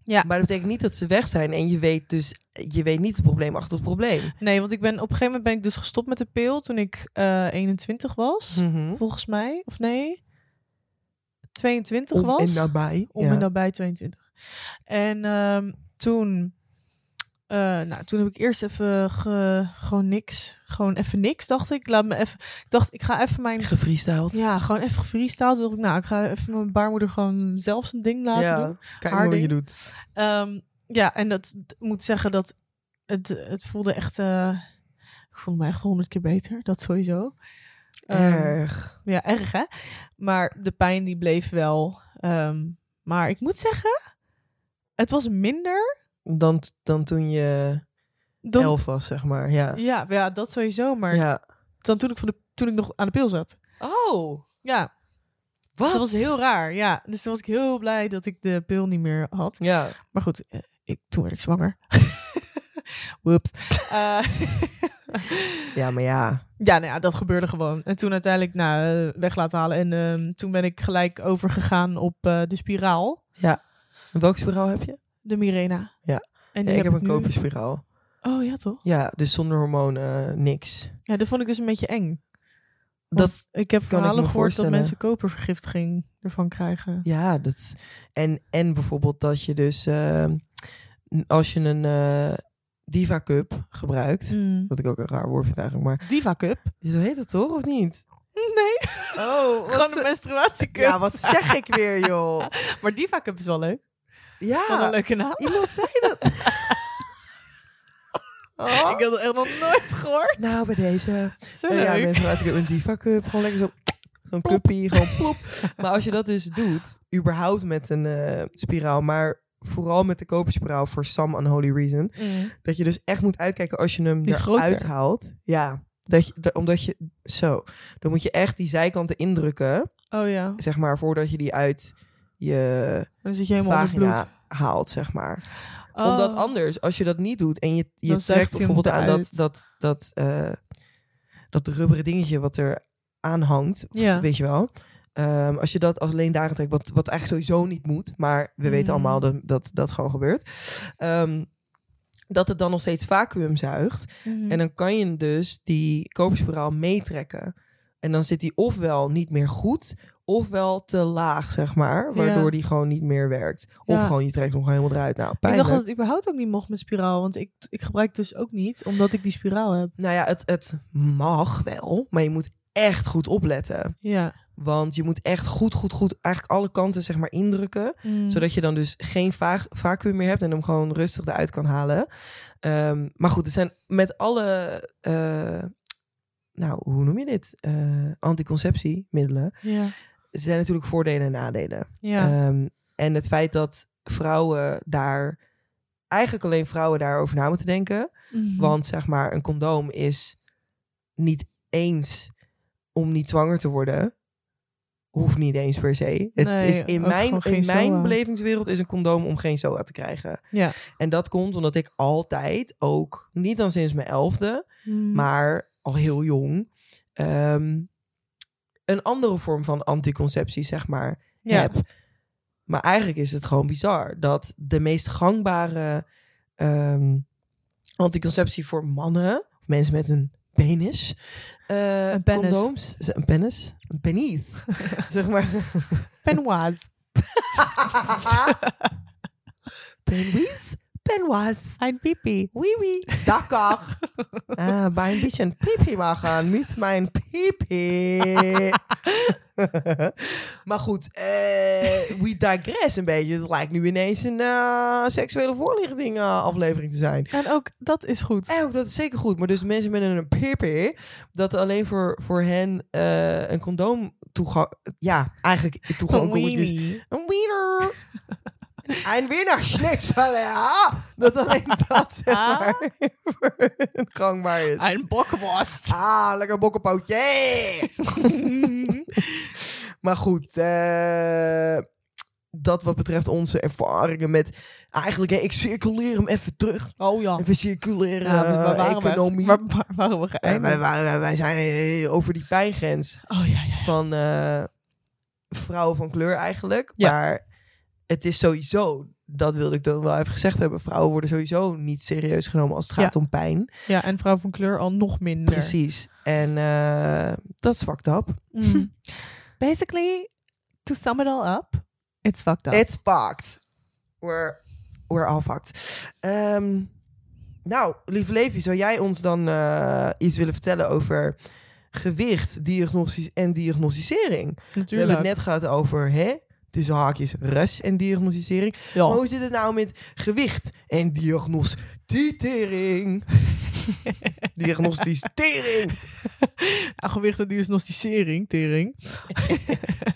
Speaker 2: Ja.
Speaker 1: Maar dat betekent niet dat ze weg zijn. En je weet dus, je weet niet het probleem achter het probleem.
Speaker 2: nee, want ik ben op een gegeven moment ben ik dus gestopt met de pil toen ik eh 21 was,
Speaker 1: Mhm.
Speaker 2: volgens mij, of nee, 22
Speaker 1: Om
Speaker 2: was.
Speaker 1: en nabij.
Speaker 2: om
Speaker 1: ja.
Speaker 2: en nabij 22. En ehm, toen, eh, nou, toen heb ik eerst even ge- gewoon niks, gewoon even niks, dacht ik. Laat me even, ik dacht, ik ga even mijn,
Speaker 1: Gefreestyled.
Speaker 2: ja, gewoon even gefreestyled. Dacht ik, nou, ik ga even mijn baarmoeder gewoon zelf zijn ding laten
Speaker 1: Ja,
Speaker 2: doen.
Speaker 1: Kijk
Speaker 2: Haar
Speaker 1: wat je doet.
Speaker 2: Ehm, ja, en dat moet zeggen dat het, het voelde echt, eh, ik voelde me echt honderd keer beter, dat sowieso. Ehm,
Speaker 1: Erg.
Speaker 2: ja, erg hè. Maar de pijn die bleef wel. Ehm, maar ik moet zeggen, het was minder
Speaker 1: Dan, dan toen je
Speaker 2: dan...
Speaker 1: elf was, zeg maar. Ja.
Speaker 2: Ja, ja, dat sowieso. Maar
Speaker 1: ja.
Speaker 2: dan toen ik, van de, toen ik nog aan de pil zat.
Speaker 1: Oh,
Speaker 2: Ja,
Speaker 1: wat?
Speaker 2: dus dat was heel raar. Ja, dus toen was ik heel blij dat ik de pil niet meer had.
Speaker 1: Ja.
Speaker 2: Maar goed, eh, ik, toen werd ik zwanger. Whoops. Eh,
Speaker 1: ja, maar ja.
Speaker 2: ja, nou ja, dat gebeurde gewoon. En toen uiteindelijk nou, eh, weg laten halen. En ehm, toen ben ik gelijk overgegaan op de spiraal.
Speaker 1: Welke spiraal heb je?
Speaker 2: De Mirena.
Speaker 1: Ja.
Speaker 2: En
Speaker 1: Ja, ik heb een
Speaker 2: nu-
Speaker 1: koperspiraal.
Speaker 2: Oh ja, toch?
Speaker 1: Ja, dus zonder hormonen, niks.
Speaker 2: Ja, dat vond ik dus een beetje eng.
Speaker 1: Dat,
Speaker 2: ik heb verhalen gehoord dat mensen kopervergiftiging ervan krijgen.
Speaker 1: ja, dat... En, en bijvoorbeeld dat je dus... eh, als je een eh, Diva Cup gebruikt...
Speaker 2: Mm.
Speaker 1: Wat ik ook een raar woord vind eigenlijk, maar...
Speaker 2: Diva Cup?
Speaker 1: Zo heet het toch, of niet?
Speaker 2: Nee,
Speaker 1: Oh,
Speaker 2: gewoon een menstruatiecup.
Speaker 1: Ja, wat zeg ik weer, joh?
Speaker 2: Maar Diva Cup is wel leuk. Wat een
Speaker 1: Ja,
Speaker 2: leuke naam.
Speaker 1: iemand zei dat. Oh.
Speaker 2: Ik had het echt nog nooit gehoord.
Speaker 1: Nou, bij deze...
Speaker 2: Zo
Speaker 1: Eh, ja, mensen hartstikke een diva cup. Gewoon lekker zo... Zo'n cuppie, gewoon plop. Maar als je dat dus doet, überhaupt met een eh, spiraal, maar vooral met de koperspiraal for some unholy reason,
Speaker 2: Mm.
Speaker 1: dat je dus echt moet uitkijken als je hem eruit haalt. Ja, Dat je, omdat je, zo, dan moet je echt die zijkanten indrukken,
Speaker 2: Oh ja,
Speaker 1: zeg maar, voordat je die uit je
Speaker 2: dan zit je helemaal
Speaker 1: vagina haalt, zeg maar.
Speaker 2: Oh.
Speaker 1: Omdat anders, als je dat niet doet en je, je
Speaker 2: Dan
Speaker 1: trekt bijvoorbeeld aan dat, dat, dat, eh, dat rubberen dingetje wat er aan hangt,
Speaker 2: Ja.
Speaker 1: weet je wel. Ehm, als je dat als alleen daarin trekt, wat, wat eigenlijk sowieso niet moet, maar we weten
Speaker 2: Mm.
Speaker 1: allemaal dat, dat dat gewoon gebeurt. Ehm, dat het dan nog steeds vacuüm zuigt.
Speaker 2: Mhm.
Speaker 1: En dan kan je dus die koperspiraal meetrekken. En dan zit die ofwel niet meer goed, ofwel te laag, zeg maar. Waardoor
Speaker 2: Ja.
Speaker 1: die gewoon niet meer werkt. Of
Speaker 2: Ja.
Speaker 1: gewoon je trekt hem gewoon helemaal eruit. Nou,
Speaker 2: ik dacht dat het überhaupt ook niet mocht met spiraal. Want ik, ik gebruik het dus ook niet, omdat ik die spiraal heb.
Speaker 1: Nou ja, het, het mag wel, maar je moet echt goed opletten.
Speaker 2: Ja.
Speaker 1: Want je moet echt goed, goed, goed eigenlijk alle kanten zeg maar indrukken.
Speaker 2: Mm.
Speaker 1: Zodat je dan dus geen va vacuüm meer hebt en hem gewoon rustig eruit kan halen. Ehm, maar goed, er zijn met alle, eh, nou, hoe noem je dit? Eh, anticonceptiemiddelen.
Speaker 2: Ja.
Speaker 1: Er zijn natuurlijk voordelen en nadelen.
Speaker 2: Ja.
Speaker 1: Ehm, en het feit dat vrouwen daar, eigenlijk alleen vrouwen daarover na moeten denken.
Speaker 2: Mhm.
Speaker 1: Want zeg maar, een condoom is niet eens om niet zwanger te worden. Hoeft niet eens per se. Het
Speaker 2: Nee,
Speaker 1: is in mijn, in mijn belevingswereld is een condoom om geen SOA te krijgen.
Speaker 2: Ja.
Speaker 1: En dat komt omdat ik altijd ook, niet dan sinds mijn elfde,
Speaker 2: Mm.
Speaker 1: maar al heel jong, ehm, een andere vorm van anticonceptie, zeg maar,
Speaker 2: Ja.
Speaker 1: heb. Maar eigenlijk is het gewoon bizar dat de meest gangbare ehm, anticonceptie voor mannen, of mensen met een penis, eh,
Speaker 2: Een penis.
Speaker 1: condooms, een penis, een penis, zeg maar,
Speaker 2: Penoise.
Speaker 1: penis, penis.
Speaker 2: Ein pipi.
Speaker 1: Oui, oui, d'accord. Ah, bij een beetje een pipi maken met mijn pipi. maar goed, eh, we digress een beetje. Het lijkt nu ineens een eh, seksuele voorlichting eh, aflevering te zijn.
Speaker 2: En ook dat is goed.
Speaker 1: En ook dat is zeker goed. Maar dus mensen met een pipi, dat alleen voor, voor hen een condoom toegang... Ja, eigenlijk toegankelijk is. Een wiener. Een wiener schnitzel, ja. Dat alleen dat zeg maar gangbaar is.
Speaker 2: Een bokworst.
Speaker 1: Ah, lekker bokkenpootje. maar goed, eh, dat wat betreft onze ervaringen met... Eigenlijk, hè, ik circuleer hem even terug.
Speaker 2: Oh ja.
Speaker 1: Even circuleren
Speaker 2: Ja,
Speaker 1: economie.
Speaker 2: we? Waar, waar waren we
Speaker 1: wij, wij, wij zijn eh, over die pijngrens
Speaker 2: Oh ja, ja.
Speaker 1: van eh, vrouwen van kleur eigenlijk.
Speaker 2: Ja.
Speaker 1: Maar het is sowieso, dat wilde ik dan wel even gezegd hebben, vrouwen worden sowieso niet serieus genomen als het gaat om pijn.
Speaker 2: Ja, en vrouw van kleur al nog minder.
Speaker 1: Precies. En eh, dat is fucked up.
Speaker 2: Mm. Basically, to sum it all up, it's fucked up.
Speaker 1: It's fucked. We're, we're all fucked. Ehm, nou, lieve Levi, zou jij ons dan eh, iets willen vertellen over gewicht, diagnostisch en diagnosticering? We
Speaker 2: Natuurlijk.
Speaker 1: hebben het net gehad over, hè, tussen haakjes, ras en diagnosticering.
Speaker 2: Ja.
Speaker 1: Maar hoe zit het nou met gewicht en diagnosticering? diagnosticering.
Speaker 2: Gewicht en diagnosticering, tering.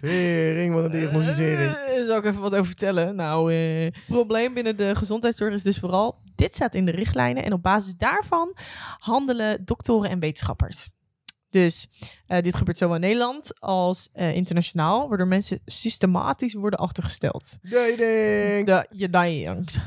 Speaker 1: Tering, wat een diagnosticering.
Speaker 2: Eh, zal ik even wat over vertellen? Nou, eh, het probleem binnen de gezondheidszorg is dus vooral... dit staat in de richtlijnen en op basis daarvan handelen doktoren en wetenschappers. Dus eh, dit gebeurt zowel in Nederland als eh, internationaal... waardoor mensen systematisch worden achtergesteld.
Speaker 1: Dating.
Speaker 2: De, je dankt.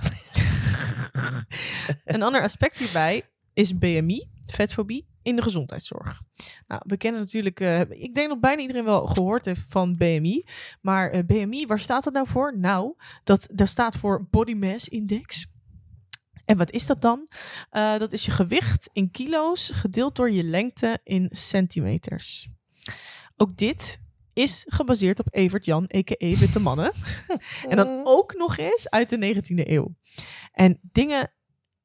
Speaker 2: Een ander aspect hierbij is BMI, vetfobie, in de gezondheidszorg. Nou, we kennen natuurlijk, eh, ik denk dat bijna iedereen wel gehoord heeft van BMI. Maar BMI, waar staat dat nou voor? Nou, dat, dat staat voor Body Mass Index. En wat is dat dan? Eh, dat is je gewicht in kilo's gedeeld door je lengte in centimeters. Ook dit is gebaseerd op Evert Jan, a.k.a. Witte Mannen. En dan ook nog eens uit de 19e eeuw. En dingen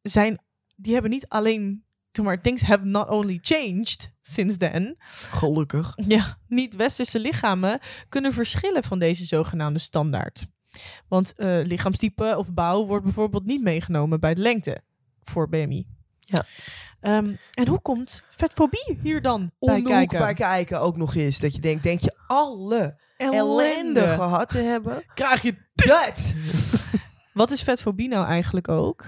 Speaker 2: zijn, die hebben niet alleen, maar, things have not only changed since then.
Speaker 1: Gelukkig.
Speaker 2: Ja, niet-westerse lichamen kunnen verschillen van deze zogenaamde standaard. Want eh, lichaamstype of bouw wordt bijvoorbeeld niet meegenomen bij de lengte voor BMI.
Speaker 1: Ja.
Speaker 2: Ehm, en hoe komt vetfobie hier dan bij kijken?
Speaker 1: bij kijken ook nog eens. Dat je denkt, denk je alle ellende gehad te hebben?
Speaker 2: Krijg je
Speaker 1: Dat!
Speaker 2: Wat is vetfobie nou eigenlijk ook?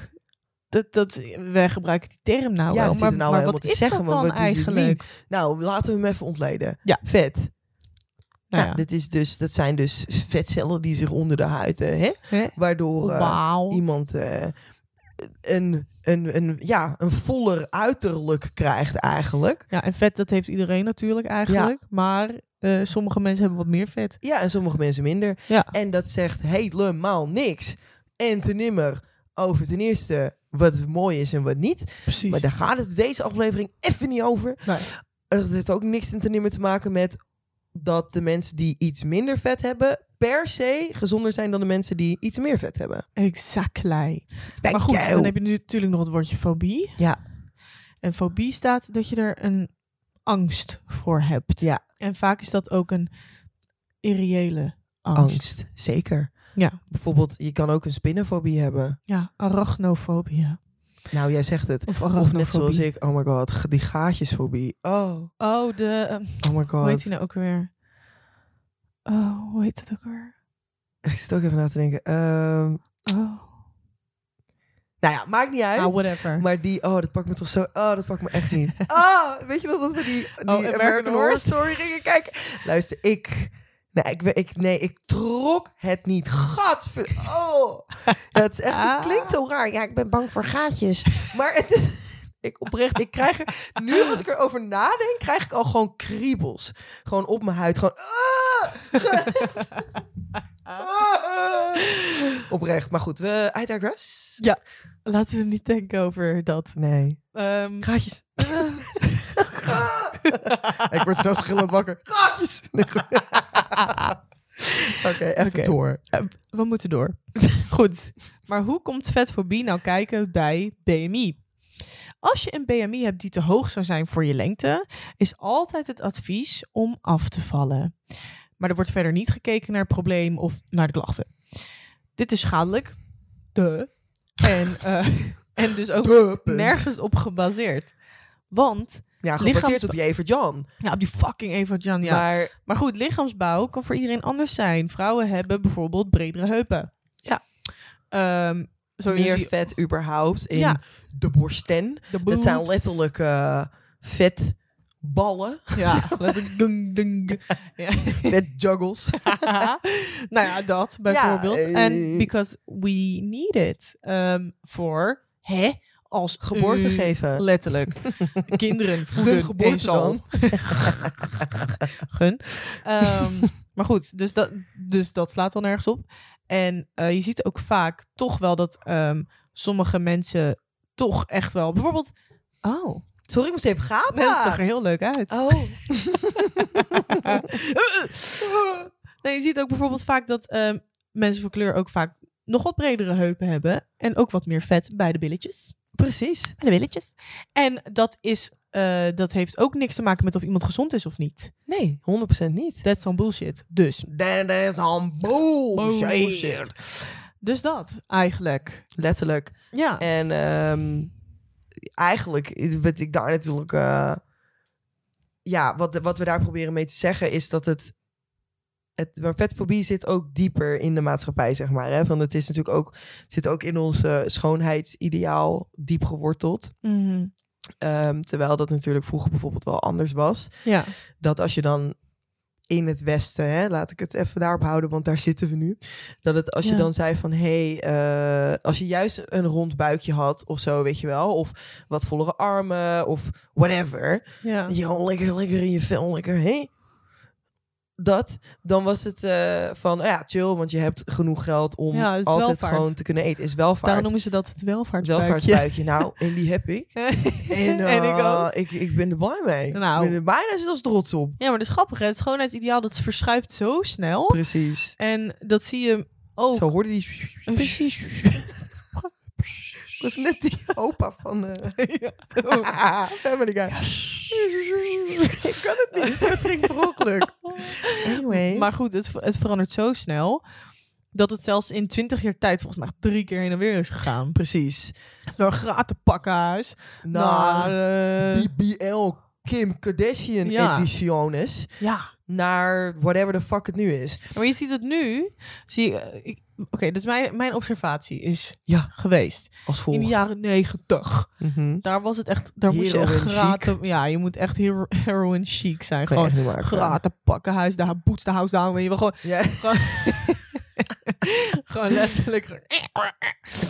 Speaker 2: dat, dat, wij gebruiken die term nou
Speaker 1: Ja,
Speaker 2: wel, maar,
Speaker 1: nou
Speaker 2: maar wat
Speaker 1: te
Speaker 2: is
Speaker 1: zeggen,
Speaker 2: dat dan
Speaker 1: wat
Speaker 2: eigenlijk?
Speaker 1: Nou, laten we hem even ontleden.
Speaker 2: Ja.
Speaker 1: Vet.
Speaker 2: Nou
Speaker 1: ja. dit is dus, dat zijn dus vetcellen die zich onder de huid, eh, hè?
Speaker 2: Hè?
Speaker 1: waardoor eh, iemand eh, een, een, een, ja, een voller uiterlijk krijgt eigenlijk.
Speaker 2: Ja, en vet, dat heeft iedereen natuurlijk eigenlijk. Maar sommige mensen hebben wat meer vet.
Speaker 1: Ja, en sommige mensen minder.
Speaker 2: Ja.
Speaker 1: En dat zegt helemaal niks. En ten nimmer over ten eerste wat mooi is en wat niet.
Speaker 2: Precies.
Speaker 1: Maar daar gaat het deze aflevering even niet over.
Speaker 2: Nee.
Speaker 1: Het heeft ook niks ten nimmer te maken met dat de mensen die iets minder vet hebben... per se gezonder zijn dan de mensen die iets meer vet hebben.
Speaker 2: Exactly.
Speaker 1: Thank
Speaker 2: maar goed,
Speaker 1: you.
Speaker 2: dan heb je nu natuurlijk nog het woordje fobie.
Speaker 1: Ja.
Speaker 2: En fobie staat dat je er een angst voor hebt.
Speaker 1: Ja.
Speaker 2: En vaak is dat ook een irreële angst.
Speaker 1: Angst, zeker.
Speaker 2: Ja.
Speaker 1: Bijvoorbeeld, je kan ook een spinnenfobie hebben.
Speaker 2: Ja, arachnofobie.
Speaker 1: Nou, jij zegt het.
Speaker 2: Of
Speaker 1: Of net zoals ik, oh my god, die gaatjesfobie. Oh,
Speaker 2: Oh, de... ehm,
Speaker 1: oh my
Speaker 2: hoe heet
Speaker 1: god.
Speaker 2: die nou ook weer? Oh, hoe heet dat ook weer?
Speaker 1: Ik zit ook even na te denken. Ehm,
Speaker 2: Oh,
Speaker 1: nou ja, maakt niet uit.
Speaker 2: ah, whatever.
Speaker 1: Maar die, oh, dat pakt me toch zo. Oh, dat pakt me echt niet. Ah, weet je nog dat we die, die
Speaker 2: American
Speaker 1: American, Horror
Speaker 2: Horror
Speaker 1: Story gingen kijken? Luister, ik. Nee, ik, ik, nee, ik trok het niet. Gadver... Oh. Ja, het, is echt, het klinkt zo raar. Ja, ik ben bang voor gaatjes. Maar het is... Ik oprecht, ik krijg er... Nu als ik erover nadenk, krijg ik al gewoon kriebels. Gewoon op mijn huid. Gewoon... ah! Ah! Oprecht. Maar goed, we... I digress.
Speaker 2: Laten we niet denken over dat.
Speaker 1: Nee.
Speaker 2: Ehm,
Speaker 1: Gaatjes. ik word snel schillend wakker. Gaatjes. Oké, even door.
Speaker 2: we moeten door. Goed. Maar hoe komt vetfobie nou kijken bij BMI? Als je een BMI hebt die te hoog zou zijn voor je lengte, is altijd het advies om af te vallen. Maar er wordt verder niet gekeken naar het probleem of naar de klachten. Dit is schadelijk. De. En, eh, en dus ook nergens op gebaseerd. Want,
Speaker 1: Ja, gebaseerd
Speaker 2: lichaams-
Speaker 1: op die Eva John.
Speaker 2: ja, op die fucking Eva Jan, ja.
Speaker 1: Maar
Speaker 2: Maar goed, lichaamsbouw kan voor iedereen anders zijn. Vrouwen hebben bijvoorbeeld bredere heupen.
Speaker 1: Ja.
Speaker 2: Zo
Speaker 1: meer vet überhaupt in
Speaker 2: Ja.
Speaker 1: de borsten.
Speaker 2: de
Speaker 1: Dat zijn letterlijk eh, vetballen.
Speaker 2: Ja, dung, dung. Ja.
Speaker 1: Juggles.
Speaker 2: nou ja, dat bijvoorbeeld.
Speaker 1: eh,
Speaker 2: En because we need it. ehm, voor, hè, als
Speaker 1: Geboorte geven.
Speaker 2: Letterlijk. Kinderen voeden
Speaker 1: geboorte dan.
Speaker 2: Gun. Ehm, maar goed, dus dat, dus dat slaat dan nergens op. En eh, je ziet ook vaak toch wel dat ehm, sommige mensen toch echt wel... Bijvoorbeeld... Oh,
Speaker 1: Sorry, ik moest even gapen.
Speaker 2: nee, dat zag er heel leuk uit.
Speaker 1: Oh.
Speaker 2: nee, je ziet ook bijvoorbeeld vaak dat ehm, mensen van kleur ook vaak nog wat bredere heupen hebben. En ook wat meer vet bij de billetjes.
Speaker 1: Precies.
Speaker 2: Bij de billetjes. En dat, is, eh, dat heeft ook niks te maken met of iemand gezond is of niet.
Speaker 1: Nee, 100% niet.
Speaker 2: That's some bullshit. Dus.
Speaker 1: That is bullshit.
Speaker 2: Bullshit. Dus dat, eigenlijk.
Speaker 1: Letterlijk.
Speaker 2: Ja.
Speaker 1: En ehm, eigenlijk, wat ik daar natuurlijk. eh, ja, wat, wat we daar proberen mee te zeggen is dat het. het maar vetfobie zit ook dieper in de maatschappij, zeg maar. Hè? Want het is natuurlijk ook, het zit ook in ons eh, schoonheidsideaal diep geworteld.
Speaker 2: Mhm.
Speaker 1: Ehm, terwijl dat natuurlijk vroeger bijvoorbeeld wel anders was.
Speaker 2: Ja.
Speaker 1: Dat als je dan in het Westen, hè, laat ik het even daarop houden, want daar zitten we nu. Dat het als je
Speaker 2: Ja.
Speaker 1: dan zei van hé, hey, eh, als je juist een rond buikje had of zo, weet je wel, of wat vollere armen of whatever,
Speaker 2: Ja.
Speaker 1: je lekker, lekker in je vel, lekker hé. Dat, dan was het eh, van, oh ja, chill, want je hebt genoeg geld om
Speaker 2: Ja,
Speaker 1: altijd
Speaker 2: welvaart.
Speaker 1: gewoon te kunnen eten. Is welvaart.
Speaker 2: Daarom noemen ze dat het welvaartsbuikje.
Speaker 1: Welvaartsbuikje. Nou, en die heb ik. En,
Speaker 2: En ik
Speaker 1: eh,
Speaker 2: ook.
Speaker 1: ik, ik ben er blij mee.
Speaker 2: Nou.
Speaker 1: Ik ben er bijna zelfs trots op.
Speaker 2: Ja, maar dat is grappig. Hè? Het schoonheidsideaal dat verschuift zo snel.
Speaker 1: Precies.
Speaker 2: En dat zie je ook.
Speaker 1: Zo hoorde die...
Speaker 2: Precies.
Speaker 1: Dat is net die opa van... eh
Speaker 2: Oh.
Speaker 1: Family Guy. ik kan het niet. Het ging per ongeluk. Anyways.
Speaker 2: Maar goed, het, het verandert zo snel. Dat het zelfs in 20 jaar tijd volgens mij drie keer heen en weer is gegaan.
Speaker 1: Precies.
Speaker 2: Door een gratis pakkenhuis.
Speaker 1: Naar
Speaker 2: Naar, eh,
Speaker 1: BBL Kim Kardashian
Speaker 2: Ja.
Speaker 1: editiones
Speaker 2: Ja.
Speaker 1: naar whatever the fuck het nu is.
Speaker 2: Maar je ziet het nu. Zie, eh, ik- Oké, dus mijn, mijn observatie is
Speaker 1: Ja.
Speaker 2: geweest.
Speaker 1: Als
Speaker 2: In
Speaker 1: volgt.
Speaker 2: de jaren negentig.
Speaker 1: Mhm.
Speaker 2: Daar was het echt. Daar moest je echt graten. Ja, je moet echt hero, heroin chic zijn.
Speaker 1: Kan
Speaker 2: Gewoon graten pakken, huis daar, boots de house down. Je wil gewoon,
Speaker 1: Ja.
Speaker 2: gewoon, gewoon letterlijk.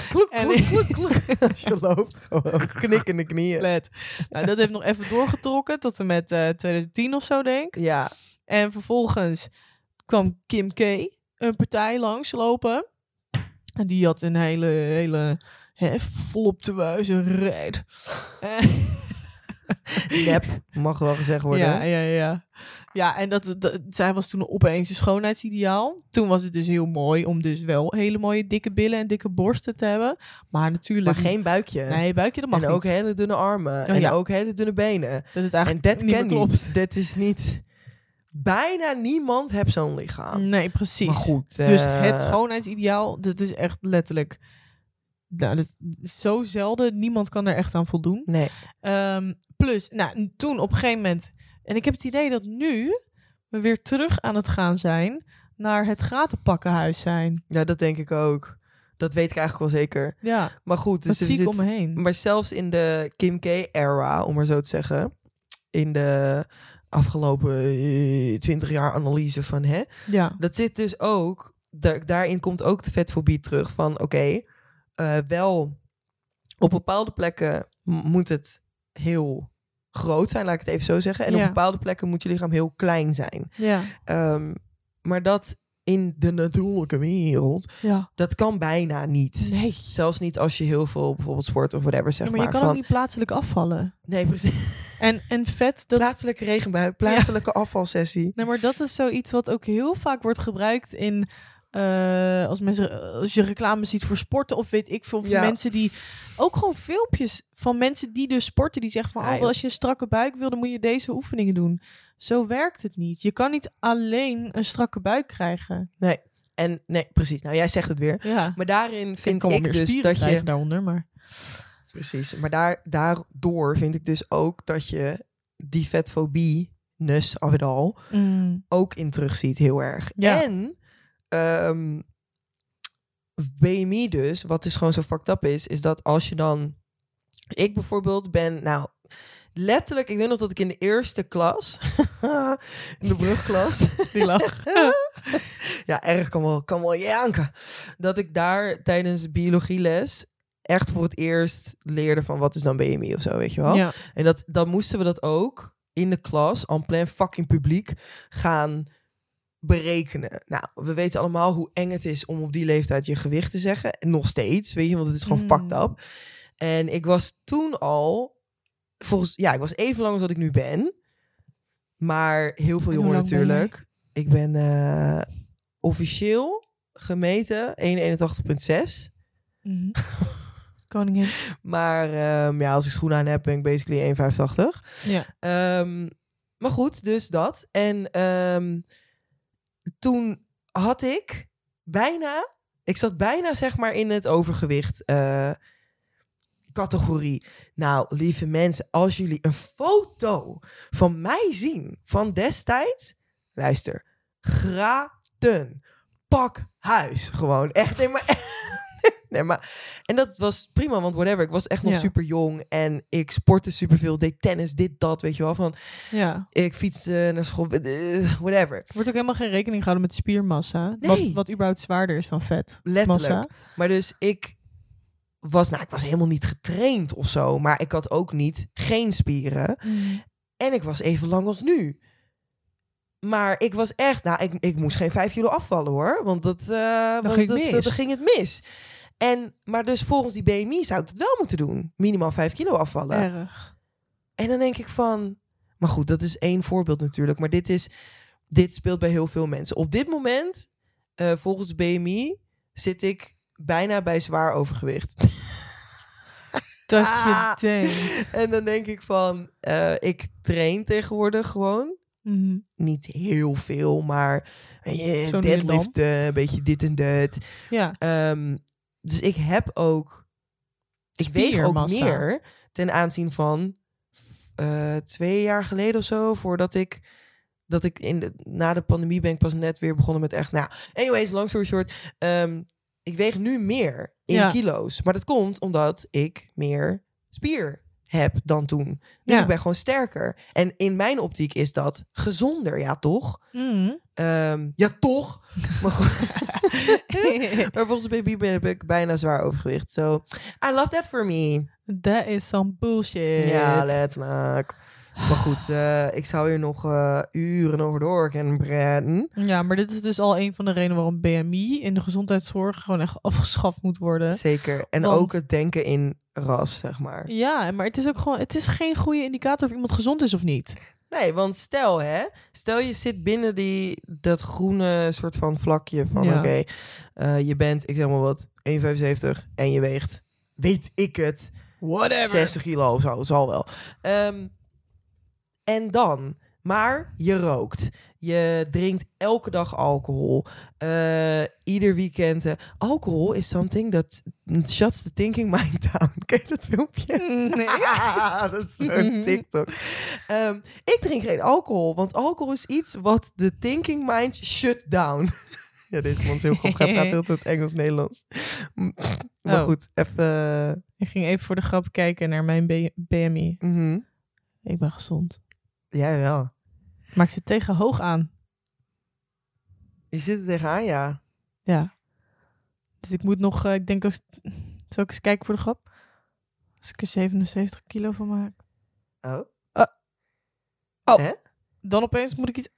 Speaker 1: Kloek,
Speaker 2: En-
Speaker 1: kloek, kloek, kloek. Als je loopt, gewoon knikkende knieën.
Speaker 2: Let. Nou, dat heeft nog even doorgetrokken tot en met eh 2010 of zo, denk ik.
Speaker 1: Ja,
Speaker 2: En vervolgens kwam Kim K. een partij langslopen. En die had een hele, hele hè, volop te wijzen rijd.
Speaker 1: nep, mag wel gezegd worden.
Speaker 2: Ja, ja, ja. Ja, en dat, dat, zij was toen opeens een schoonheidsideaal. Toen was het dus heel mooi om dus wel hele mooie dikke billen en dikke borsten te hebben. Maar natuurlijk...
Speaker 1: Maar geen buikje.
Speaker 2: Nee, buikje, dat mag
Speaker 1: en ook
Speaker 2: niet.
Speaker 1: hele dunne armen. en
Speaker 2: ja.
Speaker 1: ook hele dunne benen.
Speaker 2: Dat het
Speaker 1: En dat
Speaker 2: niet
Speaker 1: ken
Speaker 2: meer klopt.
Speaker 1: niet. Dat is niet... Bijna niemand heeft zo'n lichaam.
Speaker 2: Nee, precies.
Speaker 1: Maar goed.
Speaker 2: Dus
Speaker 1: eh,
Speaker 2: het schoonheidsideaal, dat is echt letterlijk... Nou, dat is zo zelden. Niemand kan er echt aan voldoen.
Speaker 1: Nee.
Speaker 2: Ehm, plus, nou, toen op een gegeven moment... En ik heb het idee dat nu we weer terug aan het gaan zijn... naar het gatenpakkenhuis zijn.
Speaker 1: Ja, dat denk ik ook. Dat weet ik eigenlijk wel zeker.
Speaker 2: Ja,
Speaker 1: Maar goed, dus er
Speaker 2: zie ik
Speaker 1: zit-
Speaker 2: om me heen.
Speaker 1: Maar zelfs in de Kim K-era, om maar zo te zeggen, in de afgelopen twintig jaar analyse van hè,
Speaker 2: Ja,
Speaker 1: dat zit dus ook, da- daarin komt ook de vetfobie terug van oké, eh, wel op bepaalde plekken moet het heel groot zijn, laat ik het even zo zeggen, en
Speaker 2: Ja.
Speaker 1: op bepaalde plekken moet je lichaam heel klein zijn.
Speaker 2: ja,
Speaker 1: Ehm, maar dat in de natuurlijke wereld,
Speaker 2: ja.
Speaker 1: dat kan bijna niet.
Speaker 2: Nee.
Speaker 1: Zelfs niet als je heel veel bijvoorbeeld sport of whatever zeg
Speaker 2: Ja, maar je kan
Speaker 1: van,
Speaker 2: ook niet plaatselijk afvallen.
Speaker 1: Nee, precies.
Speaker 2: En, en vet, dat...
Speaker 1: Plaatselijke regenbui, plaatselijke afvalsessie.
Speaker 2: Nee, maar dat is zoiets wat ook heel vaak wordt gebruikt in... eh, als, mensen, als je reclame ziet voor sporten of weet ik veel. Of
Speaker 1: Ja.
Speaker 2: mensen die... Ook gewoon filmpjes van mensen die dus sporten. Die zeggen van,
Speaker 1: Ja,
Speaker 2: oh, als je een strakke buik wil, dan moet je deze oefeningen doen. Zo werkt het niet. Je kan niet alleen een strakke buik krijgen.
Speaker 1: En nee, precies. Nou, jij zegt het weer.
Speaker 2: Ja.
Speaker 1: Maar daarin
Speaker 2: Ik
Speaker 1: vind ik
Speaker 2: meer
Speaker 1: dus dat je...
Speaker 2: daaronder, maar...
Speaker 1: Precies. Maar daar, daardoor vind ik dus ook dat je die vetfobie, nus of het al,
Speaker 2: Mm,
Speaker 1: ook in terugziet heel erg.
Speaker 2: Ja.
Speaker 1: En ehm, BMI dus, wat dus gewoon zo fucked up is, is dat als je dan... Ik bijvoorbeeld ben, nou, letterlijk, ik weet nog dat ik in de eerste klas, in de brugklas,
Speaker 2: die lach.
Speaker 1: ja, erg kan wel, kan wel janken. Dat ik daar tijdens biologieles echt voor het eerst leerde van wat is dan BMI of zo, weet je wel.
Speaker 2: Ja.
Speaker 1: En dat, dan moesten we dat ook in de klas, en plein fucking publiek, gaan berekenen. Nou, we weten allemaal hoe eng het is om op die leeftijd je gewicht te zeggen. En nog steeds, weet je, want het is gewoon
Speaker 2: Mm.
Speaker 1: fucked up. En ik was toen al, volgens, ja, ik was even lang als dat ik nu ben. Maar heel veel jonger
Speaker 2: ben
Speaker 1: natuurlijk. Ik ben eh, officieel gemeten 181,6.
Speaker 2: Mhm. Koningin.
Speaker 1: Maar ehm, ja, als ik schoenen aan heb, ben ik basically 1,85.
Speaker 2: Ja.
Speaker 1: Ehm, maar goed, dus dat. En ehm, toen had ik bijna, ik zat bijna zeg maar in het overgewicht eh, categorie. Nou, lieve mensen, als jullie een foto van mij zien van destijds, luister, graten, pak huis, gewoon echt. Nee, maar, nee, maar en dat was prima, want whatever, ik was echt nog
Speaker 2: Ja.
Speaker 1: super jong en ik sportte superveel, deed tennis, dit, dat, weet je wel, van
Speaker 2: ja.
Speaker 1: ik fietste naar school, eh, whatever.
Speaker 2: Er wordt ook helemaal geen rekening gehouden met spiermassa.
Speaker 1: Nee.
Speaker 2: Wat, wat überhaupt zwaarder is dan vet.
Speaker 1: Letterlijk.
Speaker 2: Massa.
Speaker 1: Maar dus ik was, nou, ik was helemaal niet getraind of zo, maar ik had ook niet geen spieren. En ik was even lang als nu. Maar ik was echt, nou, ik, ik moest geen vijf kilo afvallen hoor. Want dat,
Speaker 2: ging het
Speaker 1: dat, dan ging het mis. En, maar dus volgens die BMI zou ik dat wel moeten doen. Minimaal vijf kilo afvallen.
Speaker 2: Erg.
Speaker 1: En dan denk ik van, maar goed, dat is één voorbeeld natuurlijk. Maar dit, is, dit speelt bij heel veel mensen. Op dit moment, eh, volgens de BMI, zit ik bijna bij zwaar overgewicht.
Speaker 2: Dat
Speaker 1: Ah.
Speaker 2: je denkt.
Speaker 1: en dan denk ik van, eh, ik train tegenwoordig gewoon.
Speaker 2: Mhm.
Speaker 1: Niet heel veel, maar deadliften, een beetje dit en dat.
Speaker 2: Ja.
Speaker 1: Ehm, dus ik heb ook, ik weeg ook meer ten aanzien van eh, twee jaar geleden of zo, voordat ik dat ik in de, na de pandemie ben ik pas net weer begonnen met echt. Nou, anyways, long story short, ehm, ik weeg nu meer in
Speaker 2: Ja.
Speaker 1: kilo's, maar dat komt omdat ik meer spier heb dan toen. Dus
Speaker 2: Ja.
Speaker 1: ik ben gewoon sterker. En in mijn optiek is dat gezonder, ja toch?
Speaker 2: Mm.
Speaker 1: Ehm, ja toch? maar, maar volgens baby ben heb ik bijna zwaar overgewicht. So, I love that for me.
Speaker 2: That is some bullshit.
Speaker 1: Ja, letterlijk. Maar goed, eh, ik zou hier nog eh, uren over door kunnen praten.
Speaker 2: Ja, maar dit is dus al een van de redenen waarom BMI in de gezondheidszorg gewoon echt afgeschaft moet worden.
Speaker 1: Zeker. En
Speaker 2: Want-
Speaker 1: ook het denken in ras, zeg maar.
Speaker 2: Ja, maar het is ook gewoon, het is geen goede indicator of iemand gezond is of niet.
Speaker 1: Nee, want stel hè, stel je zit binnen die, dat groene soort van vlakje van
Speaker 2: Ja.
Speaker 1: oké, eh, je bent, ik zeg maar wat, 1,75 en je weegt, weet ik het,
Speaker 2: Whatever.
Speaker 1: 60 kilo of zo, zal wel. Ehm, en dan, maar je rookt. Je drinkt elke dag alcohol. Eh, ieder weekend. eh, alcohol is something that shuts the thinking mind down. Ken je dat filmpje?
Speaker 2: Nee.
Speaker 1: dat is zo'n TikTok. Ehm, ik drink geen alcohol, want alcohol is iets wat de thinking mind shut down. ja, deze man is heel grappig. Hij praat heel tijd Engels-Nederlands. maar
Speaker 2: Oh.
Speaker 1: goed, even...
Speaker 2: Ik ging even voor de grap kijken naar mijn B- BMI.
Speaker 1: mhm.
Speaker 2: Ik ben gezond.
Speaker 1: Jij wel.
Speaker 2: Maar ik zit tegen hoog aan.
Speaker 1: Je zit er tegenaan, ja.
Speaker 2: Ja. Dus ik moet nog, eh, ik denk, als, zal ik eens kijken voor de grap? Als ik er 77 kilo van maak.
Speaker 1: Oh.
Speaker 2: Oh.
Speaker 1: Hè?
Speaker 2: Dan opeens moet ik iets...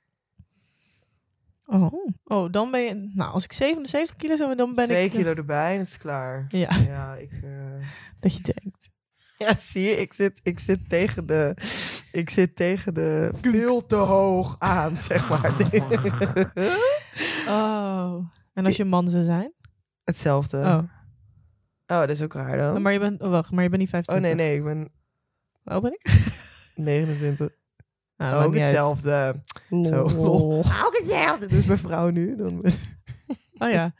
Speaker 2: Oh, oh dan ben je... Nou, als ik 77 kilo zou dan ben
Speaker 1: Twee
Speaker 2: ik... eh,
Speaker 1: kilo erbij en het is klaar.
Speaker 2: Ja,
Speaker 1: Ja, ik... eh,
Speaker 2: dat je denkt.
Speaker 1: Ja, zie je, ik zit, ik zit tegen de... Ik zit tegen de... Veel te hoog aan, zeg maar.
Speaker 2: Oh. En als je man zou zijn?
Speaker 1: Hetzelfde.
Speaker 2: Oh.
Speaker 1: Oh, dat is ook raar dan.
Speaker 2: Maar je bent... Oh, wacht, maar je bent niet
Speaker 1: Oh
Speaker 2: 25.
Speaker 1: nee, nee, ik ben
Speaker 2: Oh, ben ik?
Speaker 1: 29.
Speaker 2: Nou, dat maakt
Speaker 1: ook
Speaker 2: niet uit.
Speaker 1: hetzelfde. Zo.
Speaker 2: Lol.
Speaker 1: Ook hetzelfde. Dus mijn vrouw nu. Dan,
Speaker 2: Oh ja.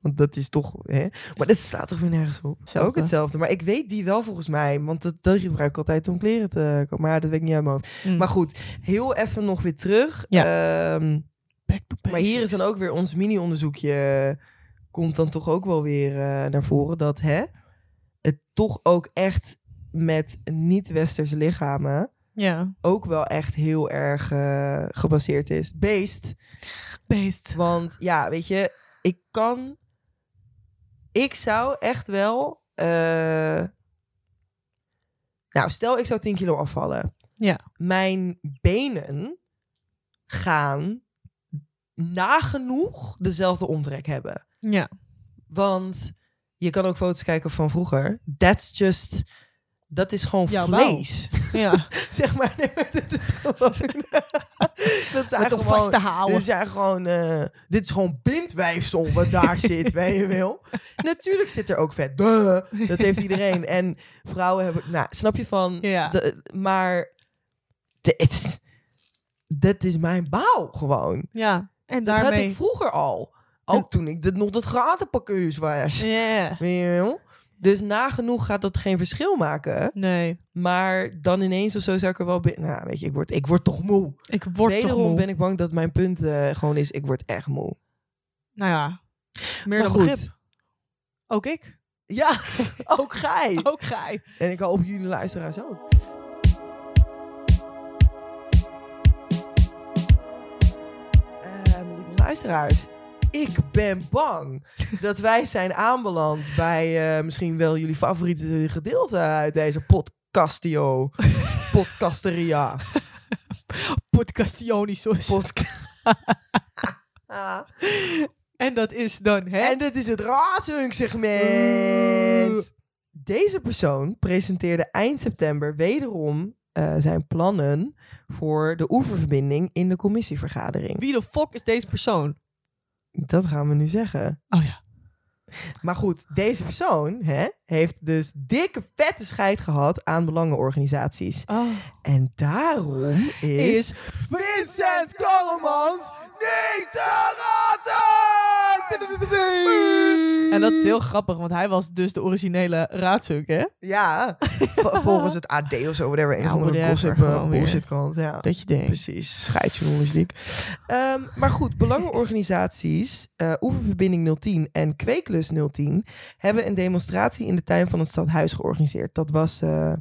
Speaker 1: Want dat is toch... Hè? Maar dat staat toch weer nergens op.
Speaker 2: Hetzelfde.
Speaker 1: Ook hetzelfde. Maar ik weet die wel volgens mij. Want dat, dat gebruik ik altijd om kleren te kopen. Maar dat weet ik niet uit mijn hoofd.
Speaker 2: Mm.
Speaker 1: Maar goed, heel even nog weer terug.
Speaker 2: Ja.
Speaker 1: Ehm,
Speaker 2: Back to
Speaker 1: maar hier is dan ook weer ons mini-onderzoekje. Komt dan toch ook wel weer eh, naar voren. Dat hè, het toch ook echt met niet-westerse lichamen.
Speaker 2: Ja.
Speaker 1: ook wel echt heel erg eh, gebaseerd is. Beest.
Speaker 2: Beest.
Speaker 1: Want ja, weet je, ik kan. Ik zou echt wel. eh, nou, stel ik zou 10 kilo afvallen.
Speaker 2: Ja.
Speaker 1: Mijn benen gaan nagenoeg dezelfde omtrek hebben.
Speaker 2: Ja.
Speaker 1: Want je kan ook foto's kijken van vroeger. That's just. Dat is gewoon
Speaker 2: Jouw
Speaker 1: vlees.
Speaker 2: Ja.
Speaker 1: zeg maar. Nee, maar dit is gewoon. dat
Speaker 2: Met om
Speaker 1: gewoon.
Speaker 2: vast te houden.
Speaker 1: Dit zijn gewoon. eh, dit is gewoon bindwijfsel wat daar zit, weet je wel. Natuurlijk zit er ook vet. Duh, dat heeft iedereen. En vrouwen hebben. Nou, snap je van.
Speaker 2: Ja.
Speaker 1: de- maar. Dit. Dat is mijn bouw gewoon.
Speaker 2: Ja. En
Speaker 1: Dat had
Speaker 2: daarmee...
Speaker 1: ik vroeger al. Ook toen ik dit, nog dat gratenpakkeus was.
Speaker 2: Ja.
Speaker 1: Weet je wel? Dus nagenoeg gaat dat geen verschil maken.
Speaker 2: Nee.
Speaker 1: Maar dan ineens of zo zou ik er wel... binnen. Nou, weet je, ik word, ik word toch moe.
Speaker 2: Ik word toch moe.
Speaker 1: ben ik bang dat mijn punt eh, gewoon is... Ik word echt moe.
Speaker 2: Nou ja. Meer
Speaker 1: Maar
Speaker 2: dan
Speaker 1: goed.
Speaker 2: begrip. Ook ik.
Speaker 1: Ja, ook gij.
Speaker 2: Ook gij.
Speaker 1: En ik hoop jullie luisteraars ook. Eh, lieve luisteraars, ik ben bang dat wij zijn aanbeland bij eh, misschien wel jullie favoriete gedeelte uit deze podcastio. Podcasteria.
Speaker 2: Podcastionisos.
Speaker 1: Podca- Ah.
Speaker 2: en dat is dan, hè?
Speaker 1: En dit is het Raadsunk-segment. Deze persoon presenteerde eind september wederom eh, zijn plannen voor de oeververbinding in de commissievergadering.
Speaker 2: Wie de fuck is deze persoon?
Speaker 1: Dat gaan we nu zeggen.
Speaker 2: Oh ja.
Speaker 1: Maar goed, deze persoon hè, heeft dus dikke vette scheid gehad aan belangenorganisaties.
Speaker 2: Oh.
Speaker 1: En daarom is,
Speaker 2: Is
Speaker 1: Vincent Korremans niet te raden!
Speaker 2: En dat is heel grappig, want hij was dus de originele raadsuk, hè?
Speaker 1: Ja, volgens het AD of zo, whatever. Een
Speaker 2: Ja,
Speaker 1: gossip,
Speaker 2: gewoon weer.
Speaker 1: bullshitkant. Ja.
Speaker 2: Dat je denkt.
Speaker 1: Precies, scheidsjournalistiek. Ehm, maar goed, belangenorganisaties uh, Oeververbinding 010 en Kweeklus 010 hebben een demonstratie in de tuin van het stadhuis georganiseerd. Dat was uh,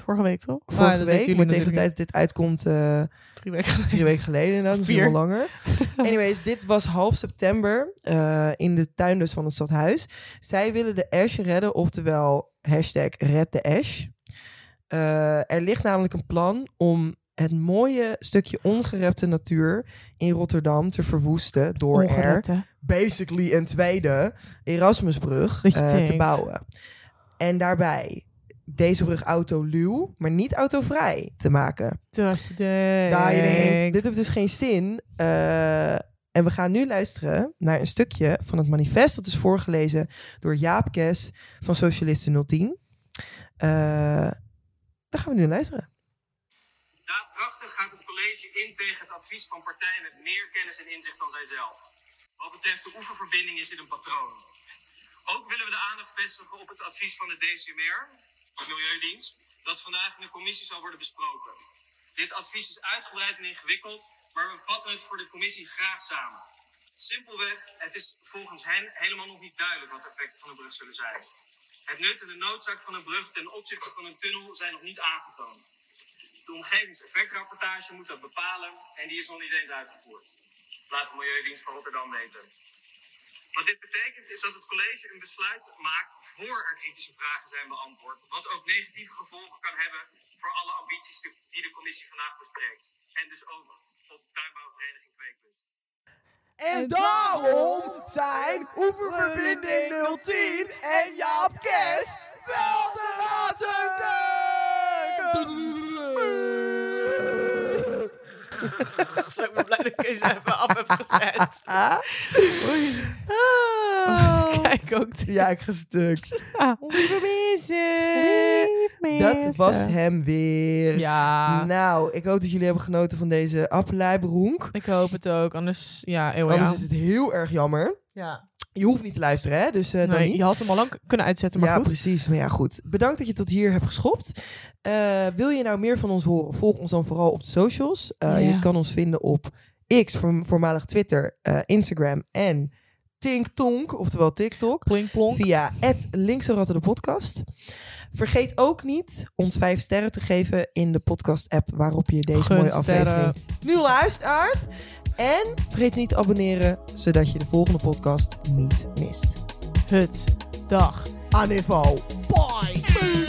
Speaker 2: Vorige week, toch?
Speaker 1: vorige
Speaker 2: Ah,
Speaker 1: week, maar tegen de tijd dat dit uitkomt, uh,
Speaker 2: niet. Drie weken geleden.
Speaker 1: drie weken geleden inderdaad, misschien
Speaker 2: Vier.
Speaker 1: wel langer. Anyways, dit was half september uh, in de tuin dus van het stadhuis. Zij willen de Ash redden, oftewel hashtag red de Ash. Uh, er ligt namelijk een plan om het mooie stukje ongerepte natuur in Rotterdam te verwoesten door er basically een tweede Erasmusbrug
Speaker 2: Dat je
Speaker 1: uh, te
Speaker 2: denkt.
Speaker 1: bouwen. En daarbij deze brug autoluw, maar niet autovrij te maken.
Speaker 2: Je.
Speaker 1: Daar je denkt, dit heeft dus geen zin. Uh, en we gaan nu luisteren naar een stukje van het manifest. Dat is voorgelezen door Jaap Kes van Socialisten 010. Uh, daar gaan we nu naar luisteren.
Speaker 3: Daadkrachtig gaat het college in tegen het advies van partijen met meer kennis en inzicht dan zijzelf. Wat betreft de oeververbinding is dit een patroon. Ook willen we de aandacht vestigen op het advies van de DCMR, de Milieudienst, dat vandaag in de commissie zal worden besproken. Dit advies is uitgebreid en ingewikkeld, maar we vatten het voor de commissie graag samen. Simpelweg, het is volgens hen helemaal nog niet duidelijk wat de effecten van de brug zullen zijn. Het nut en de noodzaak van een brug ten opzichte van een tunnel zijn nog niet aangetoond. De omgevingseffectrapportage moet dat bepalen en die is nog niet eens uitgevoerd. Laat de Milieudienst van Rotterdam weten. Wat dit betekent is dat het college een besluit maakt voor er kritische vragen zijn beantwoord. Wat ook negatieve gevolgen kan hebben voor alle ambities die de commissie vandaag bespreekt. En dus ook op tuinbouwvereniging Kweeklust.
Speaker 1: En daarom zijn Oeververbinding 010 en Jaap Kes wel de
Speaker 2: Zo, ik ben blij dat ik deze even af heb gezet.
Speaker 1: Oei.
Speaker 2: Kijk ook.
Speaker 1: Ja, ik ga stuk.
Speaker 2: Ah.
Speaker 1: Lieve. Dat was hem weer.
Speaker 2: Ja.
Speaker 1: Nou, ik hoop dat jullie hebben genoten van deze appellijbronk.
Speaker 2: Ik hoop het ook. Anders, ja, eeuw,
Speaker 1: Anders
Speaker 2: ja.
Speaker 1: is het heel erg jammer.
Speaker 2: ja.
Speaker 1: Je hoeft niet te luisteren, hè? Dus eh dan niet.
Speaker 2: je had hem al lang kunnen uitzetten, maar
Speaker 1: ja,
Speaker 2: goed.
Speaker 1: precies. Maar ja, goed. Bedankt dat je tot hier hebt geschopt. Eh, wil je nou meer van ons horen? Volg ons dan vooral op de socials. Eh,
Speaker 2: Ja.
Speaker 1: Je kan ons vinden op X, voorm- voormalig Twitter, Instagram en TinkTonk, oftewel TikTok.
Speaker 2: Plink plonk.
Speaker 1: Via het Linkse Ratten de podcast. Vergeet ook niet ons vijf sterren te geven in de podcast-app waarop je deze mooie aflevering nu luistert. En vergeet niet te abonneren, zodat je de volgende podcast niet mist.
Speaker 2: Het dag.
Speaker 1: Anivo. Bye.